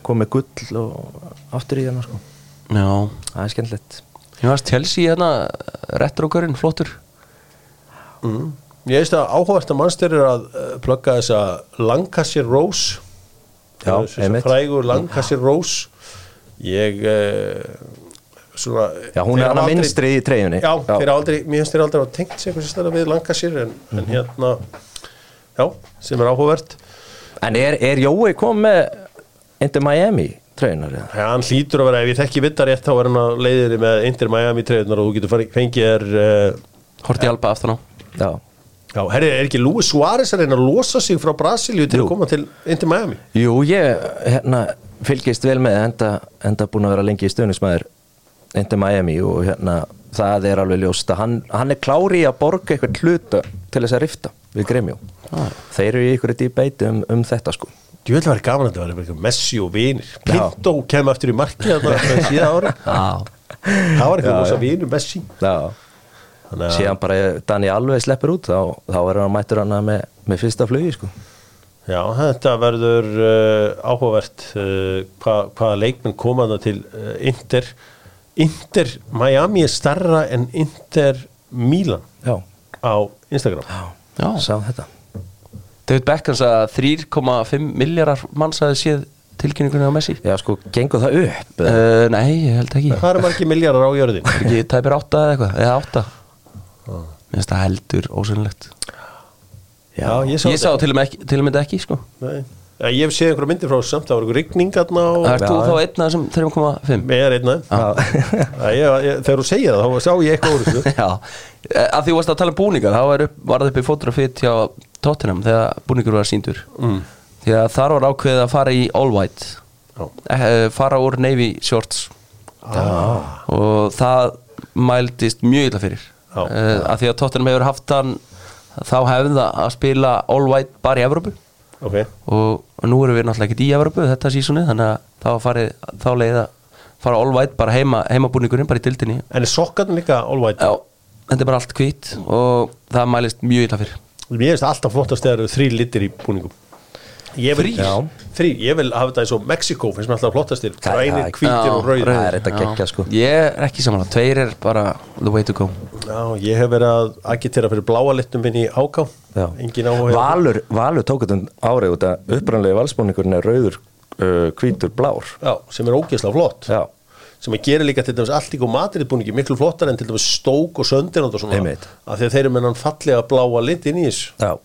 kom með gull og aftur í hérna sko Já, Það er skemmtilegt ég varst Chelsea hérna retrókurinn, flottur mm. Ég veist að áhugast að mannstyr er að uh, plugga þessa Lancashire Rose. Já, einmitt. frægur Lancashire Rose. Ég uh, svona Já, hún þeir er aldrei- minstri í treyjunni. Já, þeir hafa aldrei, mér finnst þeir aldrei að tengt sig eitthvað sérstæða við Lancashire en, en Mhm. hérna já, sem er áhugavert. En er, er Jói kom með Inter Miami treyjunar eða? Já, hann hlýtur að vera, ef ég þekki vittar rétt þá er hann að leiðinni með Inter Miami treyðunar og þú getur fengið er uh, Horti Alba aftan á. Já, Já, herri, er ekki Luis Suárez að reyna að losa sig frá Brasilíu til Jú. að koma til Inter Miami? Jú, ég hérna, fylgist vel með enda, enda búin að vera lengi í stöðnismæður Inter Miami og hérna það er alveg ljóst að hann, hann er klári að borga eitthvað hluta til þess að rifta við Gremjó þeir eru í ykkur debate um, um þetta sko. Þú vil vera gaman að þetta var eitthvað Messi og vinir. Pinto kem eftir í markið þetta síðan ári. Það var eitthvað rosa vinur Messi. Já, að síðan bara Dani alveg sleppur út þá, þá er hann mættur hann með, með fyrsta flugi sko. Já, þetta verður uh, áhugavert uh, hvað, hvaða leikmenn koma það til uh, Inter. Inter Miami er starra en Inter Milan Já, á Instagram. Já. sá þetta. David Beckham sagði að 3,5 miljardar manns hafi séð tilkynningunni á Messi. Já, sko, gengur það upp? uh, Nei, ég held ekki. Það eru margir miljardar á jörðin ekki tæpir átta eða eitthvað? Eða átta Mér finnst það heldur ósynlegt Já, ég sá Ég sá til og ekki, til og með ekki sko ég hef séð einhverja myndir frá þessu samt, það var einhver rigning þarna og Ert þú Já, þá já. einn af þessum 3,5? með er einna ja, ég, ég, þegar þú segir það, þá sá ég eitthvað úr Já, Eh, að því þú varst að tala um búningar þá upp, var það upp í fotografitt hjá Tottenham þegar búningur var síndur mm. því að þar var ákveðið að fara í all white Já. eh, fara úr navy shorts ah. og það mældist mjög illa fyrir. Uh, að því að Tottenham hefur haft hann þá hefði það að spila all white bara í Evrópu. Ok, og, nú erum við náttúrulega ekkert í Evrópu þetta sísoni þannig að það var farið þá leið að fara all white bara heima heimabúningurinn bara í dildinni en er sokkarn líka all white? Já, þetta er bara allt hvít og það mælist mjög illa fyrir. Mér finnst alltaf flottast þegar eru þrý litir í búningum Ég vil, Þrír? Já. Þrír, ég vil hafa þetta eins og Mexiko finnst mér alltaf flottastir, grænir, Já, og rauðir. Það er þetta geggja sko. Ég er ekki samanlega, tveir er bara the way to go. Já, ég hef verið að agitera fyrir bláa litnum minn í áká Já. engin áhuga. Valur, Valur tók þetta árið út að upprannlega valsbúningurinn er rauður, uh, hvítur, blár. Já, sem er ógeðslega flott. Já, sem að gera líka til dæmis allt góð matriðbúningi miklu flottar en til dæmis stók og söndin og svona, af því að þeir eru með hann fallega bláa lit inn í þessu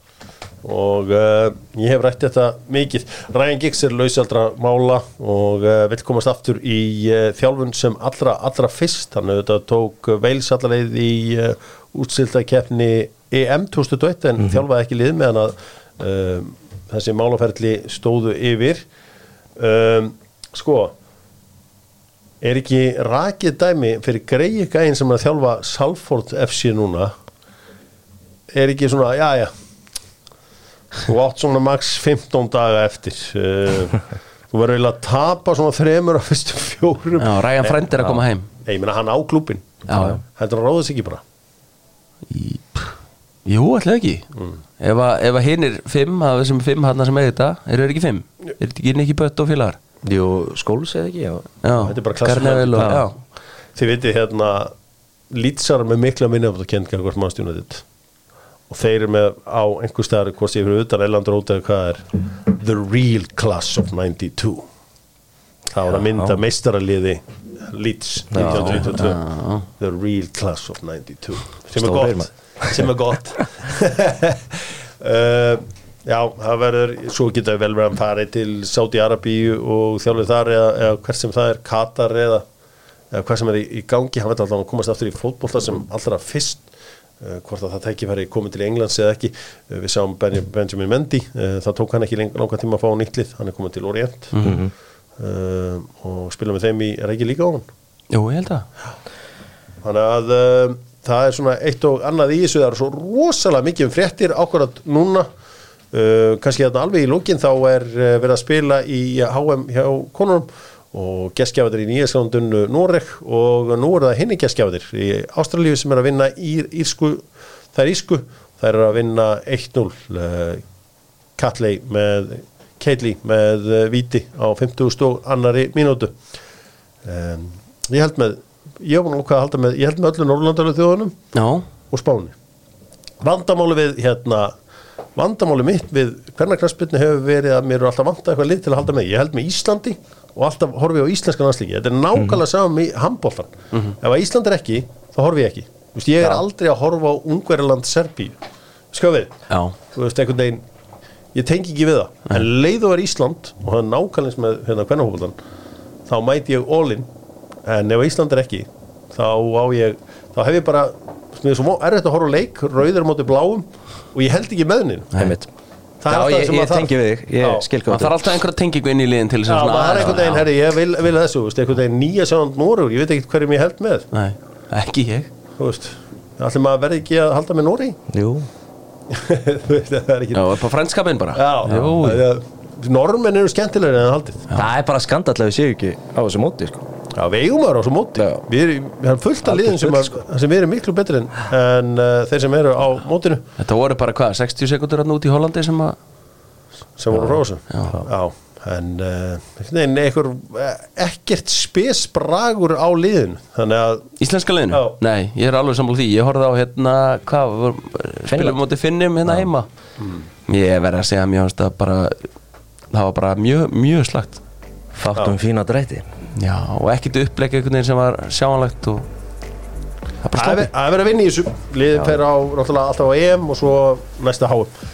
og uh, ég hef rætt þetta mikið. Ryan Giggs er lausaldra mála og uh, vill komast aftur í uh, þjálfun sem allra, allra fyrst. Hann auðvitað tók Veils allarleið í uh, útsilda keppni EM 2021 en þjálfaði ekki lið meðan að þessi málaferli stóðu yfir. Um, sko er ekki rakið dæmi fyrir greið gæðin sem er að þjálfa Salford FC núna? Er ekki svona, já já þú átt svona max 15 daga eftir uh, þú verður eiginlega að tapa svona þremur af fyrstu fjórum Já, Ryan Friend er að koma heim Nei, ég meina hann á klúbin Já, já. Heldur hann ráðast ekki bara í, pff, Jú, ætlaði ekki Mm. Ef að, ef að hinir fimm, að þessum fimm hann sem er þetta, eru þeir ekki fimm? Er þetta ekki Nicky Bött og félagar? Jú, skóls eða ekki, já Já, Þetta er bara já. Þið veitir hérna Lýtsar með mikla minni af þetta kent hvort maður stjúna þetta og þeir eru með á einhver staðar hvort ég fyrir utan Eiland Róta eða hvað er The Real Class of 92 það var að mynda meistaraliði Leeds 1922 The Real Class of 92 sem er Stórir, gott. sem er gott. Uh, já, það verður svo geta vel verið að fara til Saudi-Arabíu og þjálfur þar eða, eða hvert sem það er, Katar eða, eða hvað sem er í, í gangi. Hann veit alltaf að komast aftur í fótbolta sem allra fyrst hvort að það tækifæri komið til Englands eða ekki. Uh, við sáum ben Benjamin Mendy uh, það tók hann ekki langan tíma að fá nýttlið hann er komið til Orient. Uh, og spila með þeim í, ekki líka á hann Jú, ég held að. Þannig að uh, það er svona eitt og annað í þessu, það er svo rosalega mikið um fréttir ákvarðat núna. Uh, kannski þarna alveg í lókin þá er uh, verið að spila í HM hjá konunum og gestgjafadir í nýjaskjándun Noreg og nú er það hinni gestgjafadir í Ástralíu sem er að vinna í írsku, það er írsku það er að vinna 1-0 uh, Katley með Keitli með uh, viti á 50 og annari mínútu. Um, ég held með ég nú hvað að halda með, ég held með öllu Norrlandalega þjóðunum Já, og Spáni. Vandamáli við hérna vandamáli mitt við hvernig krasputni hefur verið að mér eru alltaf vantað eitthvað lið til að halda með, ég held með Íslandi og alltaf horfi ég á íslenskan landslíki þetta er nákvæmlega saman með handbóltan ef að Ísland er ekki, þá horfi ég ekki. Veist, ég er aldrei að horfa á Ungverjaland Serbíu, við já, þú veist, einhvern veginn ég tengi ekki við það, en leið og er Ísland og það er nákvæmlega með hérna kvennahófaldan þá mæti ég all-in en ef Ísland er ekki þá á ég, þá hef ég bara er erfitt að horfa á leik, rauður á móti bláum og ég held ekki með Það er Já, ég, sem ég tengi við þig, Já. ég skil það hvað þarf alltaf einhverja tengingu inn í liðin til þess Já, að það er einhvern veginn, já. herri, ég vil, vil þessu, veist, einhvern veginn nýja sjáðan Nórugur, ég veit ekki hverjum ég held með. Nei, ekki ég. Þú veist, allir maður verði ekki að halda með Nóri Jú, þú veist, það er ekki Já, upp á frænskapin bara. Já, Jú, það er- Normenn eru skemmtilegri en haldið. Það er bara skandall að við séu ekki á þessu móti sko. Já, við eigum maður á svo móti. Já. Við erum, fullt af liðin sem, að, sko. sem við erum miklu betri en, en uh, þeir sem eru á mótinu. Þetta voru bara hvað, 60 sekundur hann út í Hollandi sem að sem voru Já, en uh, nein, einhver, eh, ekkert spesbragur á liðin þannig að Íslenska liðinu? Já. Nei, ég er alveg sammála því. Ég horfði á hérna, hvað, spilum móti finnum hérna heima? Ég verði að segja að mér fannst það bara Það var bara mjög, mjög slagt Fátum fína drætti Já, og ekkert uppleik einhvern veginn sem var sjáanlegt og það er bara sloppið það er verið að vinna í þessu. Liðin fer á náttúrulega alltaf á EM og svo næsta HM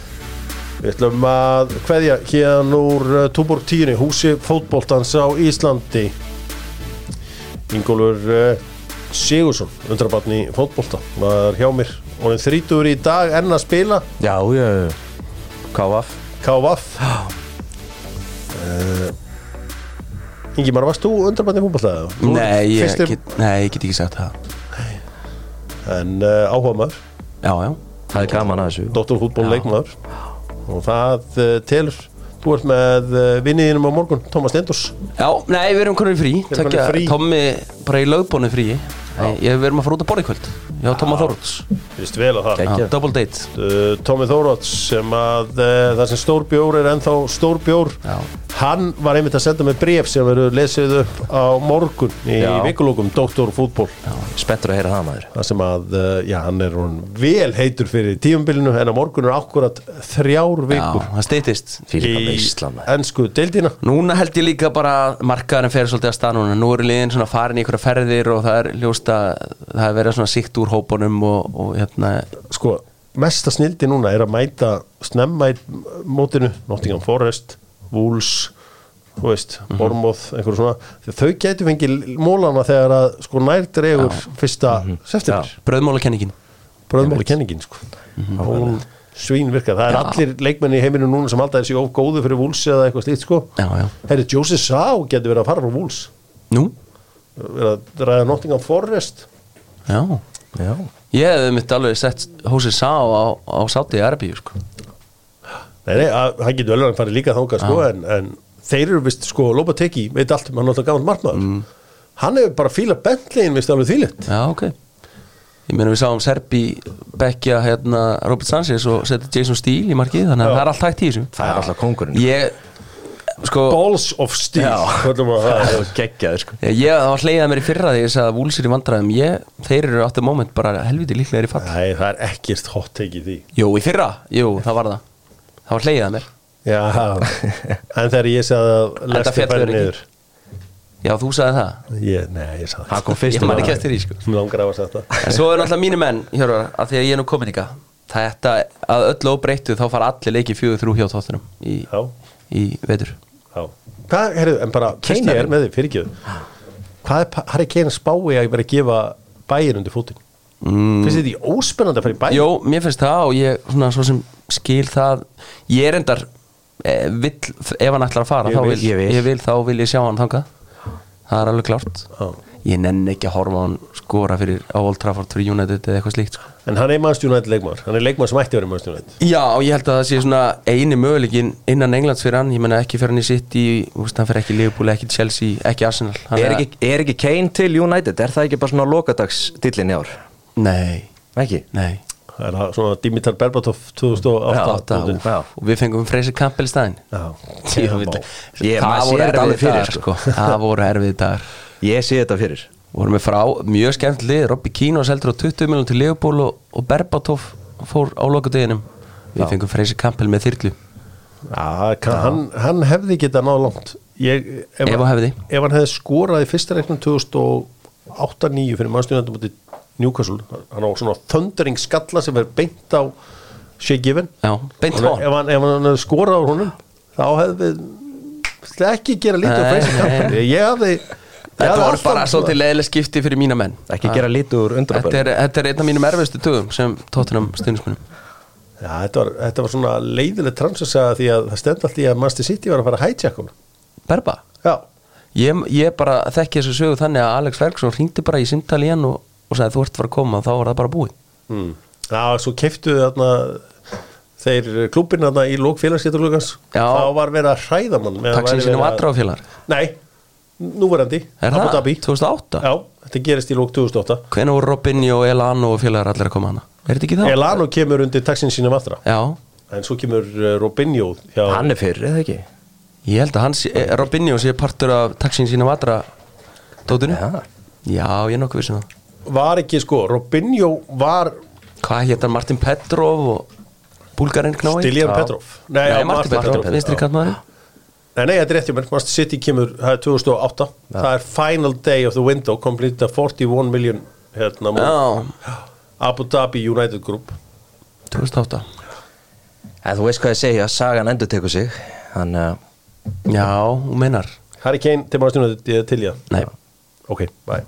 Við ætlum að kveðja hérna úr uh, Túborg 10 húsi fótboltans á Íslandi. Ingólfur uh, Sigursson, undrabarn í fótbolta var hjá mér. Og hann þrítur í dag enn að spila. Já, já, KF KVF uh, Ingimar, varst þú undrabarn í fótbolta? Þú Nei, ég get, nei, ég get ekki sagt það. En uh, áhuga maður? Já, já, Það er gaman að þessu. Dóttarfútból leikmaður. Og það uh, telur þú ert með uh, vinniðinum á morgun Tómas Stendors já, nei, við erum konur í frí í Tekja, frí. Tommi bara í lögbónu frí Nei, Ég við erum að fara út að borða í kvöld Já, Tóma Þóróts Vist vel að það. Já, Double date. Uh, Tómi Þóróts sem að uh, það sem stór bjór er ennþá stór bjór. Já. hann var einmitt að senda mig bref sem verður lesið upp á morgun í Já. vikulókum Dóttor fútból Spenntur að heyra það maður. Það sem að, uh, já, hann er hún vel heitur fyrir tíumbilinu en á morgun er akkurat þrjár Já, vikur það steytist í ennsku deildina. Núna held ég líka bara að markaðurinn fer svolítið að stað núna. Nú eru liðin svona farin í einhverja ferðir og það er ljóst að það er verið svona síkt úr hópunum og, og hérna sko, mesta snildi núna er að mæta snemma í mótinu Nottingham Forest, Wolves þú veist, Mhm. Bournemouth einhverju svona, þau getur fengið mólana þegar að sko nær dregur fyrsta Mhm. september, bröðmálakenningin bröðmáli kenningin sko. Mhm. hún svín virkar, það er allir leikmenni í heiminu núna sem alltaf er sér of góðu fyrir Wolves eða eitthvað slíkt sko, Já, já. Herri Joseph Sá getur verið að fara frá Wolves. Nú? Verið að ræða Nottingham Forest. Já Já. Ég hefði mitt alveg sett hósið sá á, á sátti í Arbíu sko. Nei, nei, að- hann getur vel að fari líka þangað sko, en, en þeir eru vist sko Lopateki, veit allt um hann er alltaf gaman markmaður hann hefur bara fíla Bentleyin vist alveg þýlitt Já, ok. Ég meina við sáum Serbi Bekkja hérna Robert Sanchez og setja Jason Steele í markið þannig að það er allt hægt í þessu. Það er alltaf kongurinn Ég, sko Balls of Steel. Maður það er. Geggjaður sko. Ég, ég það var hleyðað mér í fyrra þegar ég sagði að Wolves er í vandræðum. Ég, Þeir eru átti moment bara helviti líklega í fall. Nei, það er ekkert hot take í því. Jú, í fyrra, jú, það var það. Það var hleyðað mér. Já, en þegar ég sagði að Lester ekki. niður. Já, þú sagði það? Ég, Nei, ég sagði Það kom fyrst Ég man ekki eftir því, sko. Mér langar að hafa sagt það. En svo er náttúrulega mínu menn, Hjörvar, að því að ég er nú komin ykkar Þetta, að öllu óbreyttu þá fara allir leikið fjögur þrjú hjá tóttunum í, Já, í vetur Hvað, herru, en bara Kane Kane er með þig, fyrirgjöðu Hvað er Harry Kane að spái að ég verið að gefa bæin undir fótinn? Mm. Finnst þið því óspennandi að fara í bæin? Jó, mér finnst það og ég svona svo sem skil það Ég er endar e, vill, ef hann ætlar að fara Ég þá vil, vil, ég vil. þá vil ég sjá hann þangað Það er alveg klárt Já. Ég nenni ekki að horfa hann skora fyrir á Old Trafford fyrir United eða eitthvað slíkt sko. En hann er mannstjónætt leikmaður Hann er leikmaður sem ætti að vera mannstjónætt Já, og ég held að það sé svona eini möguleikin innan Englands fyrir hann Ég menna ekki fyrir hann í City, úst, hann fyrir ekki Liverpool, ekki Chelsea, ekki Arsenal Hann er ekki, er ekki Kane til United? Er það ekki bara svona lokadagsdillin í ár? Nei, Ekki? nei Það er svona Dimitar Berbatov 2008 Átta, úti. úf, og við fengum Freysi Campbell í staðinn Já, Ég Já, veit- má. Ég- Það voru fyrir, dagar sko. sko. Það voru erfið dagar Ég sé þetta fyrir. Vorum við frá mjög skemmt lið. Robby Keane seldur á 20 miljonum til Leopold og, og Berbatov fór á lokadeginum. Við fengum Freysi Campbell með þyrlu. Já, hann, hann hefði getað náð langt. Ég, Ef hann hefði. Ef hann hefði skorað í fyrsta reiknum 2008-9 fyrir mannstjónættum út í Newcastle hann á svona thundering skalla sem er beint á Shea Given. Já, beint Og á. hann. ef hann, ef hann skorað á honum þá hefði við ekki gera lítið á Freysi. Campbell? Ég hefði ég Þetta voru bara svolítið leiðileg skipti fyrir mína menn. Ekki gera lítið úr Þetta undrabörn er, þetta er einn af mínum erfiðstu tögum sem tóttunum stundismunum Já, þetta var, þetta var svona leiðileg transfersaga því að það stend allt í að Master City var að fara að hijack hún Berba? Já, Ég, ég bara þekki þessu sögu þannig að Alex Ferguson hringdi bara í simtali hann og, og sagði þú ert fara að koma og þá var það bara búið. Mm. Já svo keiftu þarna þeir klúbin þarna í lók félagsgeturlugans þá var verið að hræða mann Takk sem sínum verið að- aðra á félagar Nei, núverandi Er Abu? Dhabi 2008? Já, þetta gerist í lók 2008 Hvenær voru Robinho Elano og félagar allir að koma hana? Er þetta ekki þá? Elano kemur undir taxin sínum aftra Já, en svo kemur uh, Robinho hjá Hann er fyrir, eða ekki? ég held að hans, eh, Robinho sé partur af taxin sínum aðra dótinu Já. Já, ég er nokkuð vissum það var ekki sko, Robinho var Hvað hétt hann Martin Petrov og Búlgarinn knái? Stiljan Petrov Nei, já, Martin Petrov, Petrov. Nei, nei, þetta er rétt hjá mér, Master City kemur það er 2008, það er final day of the window, complete 41 million hérna, Já, Abu Dhabi United Group. 2008 En þú veist hvað ég segja, sagan endur tekur sig Þannig að Já, hún meinar. Harry Kane til maður stjórnum til ég Nei. Ok, bye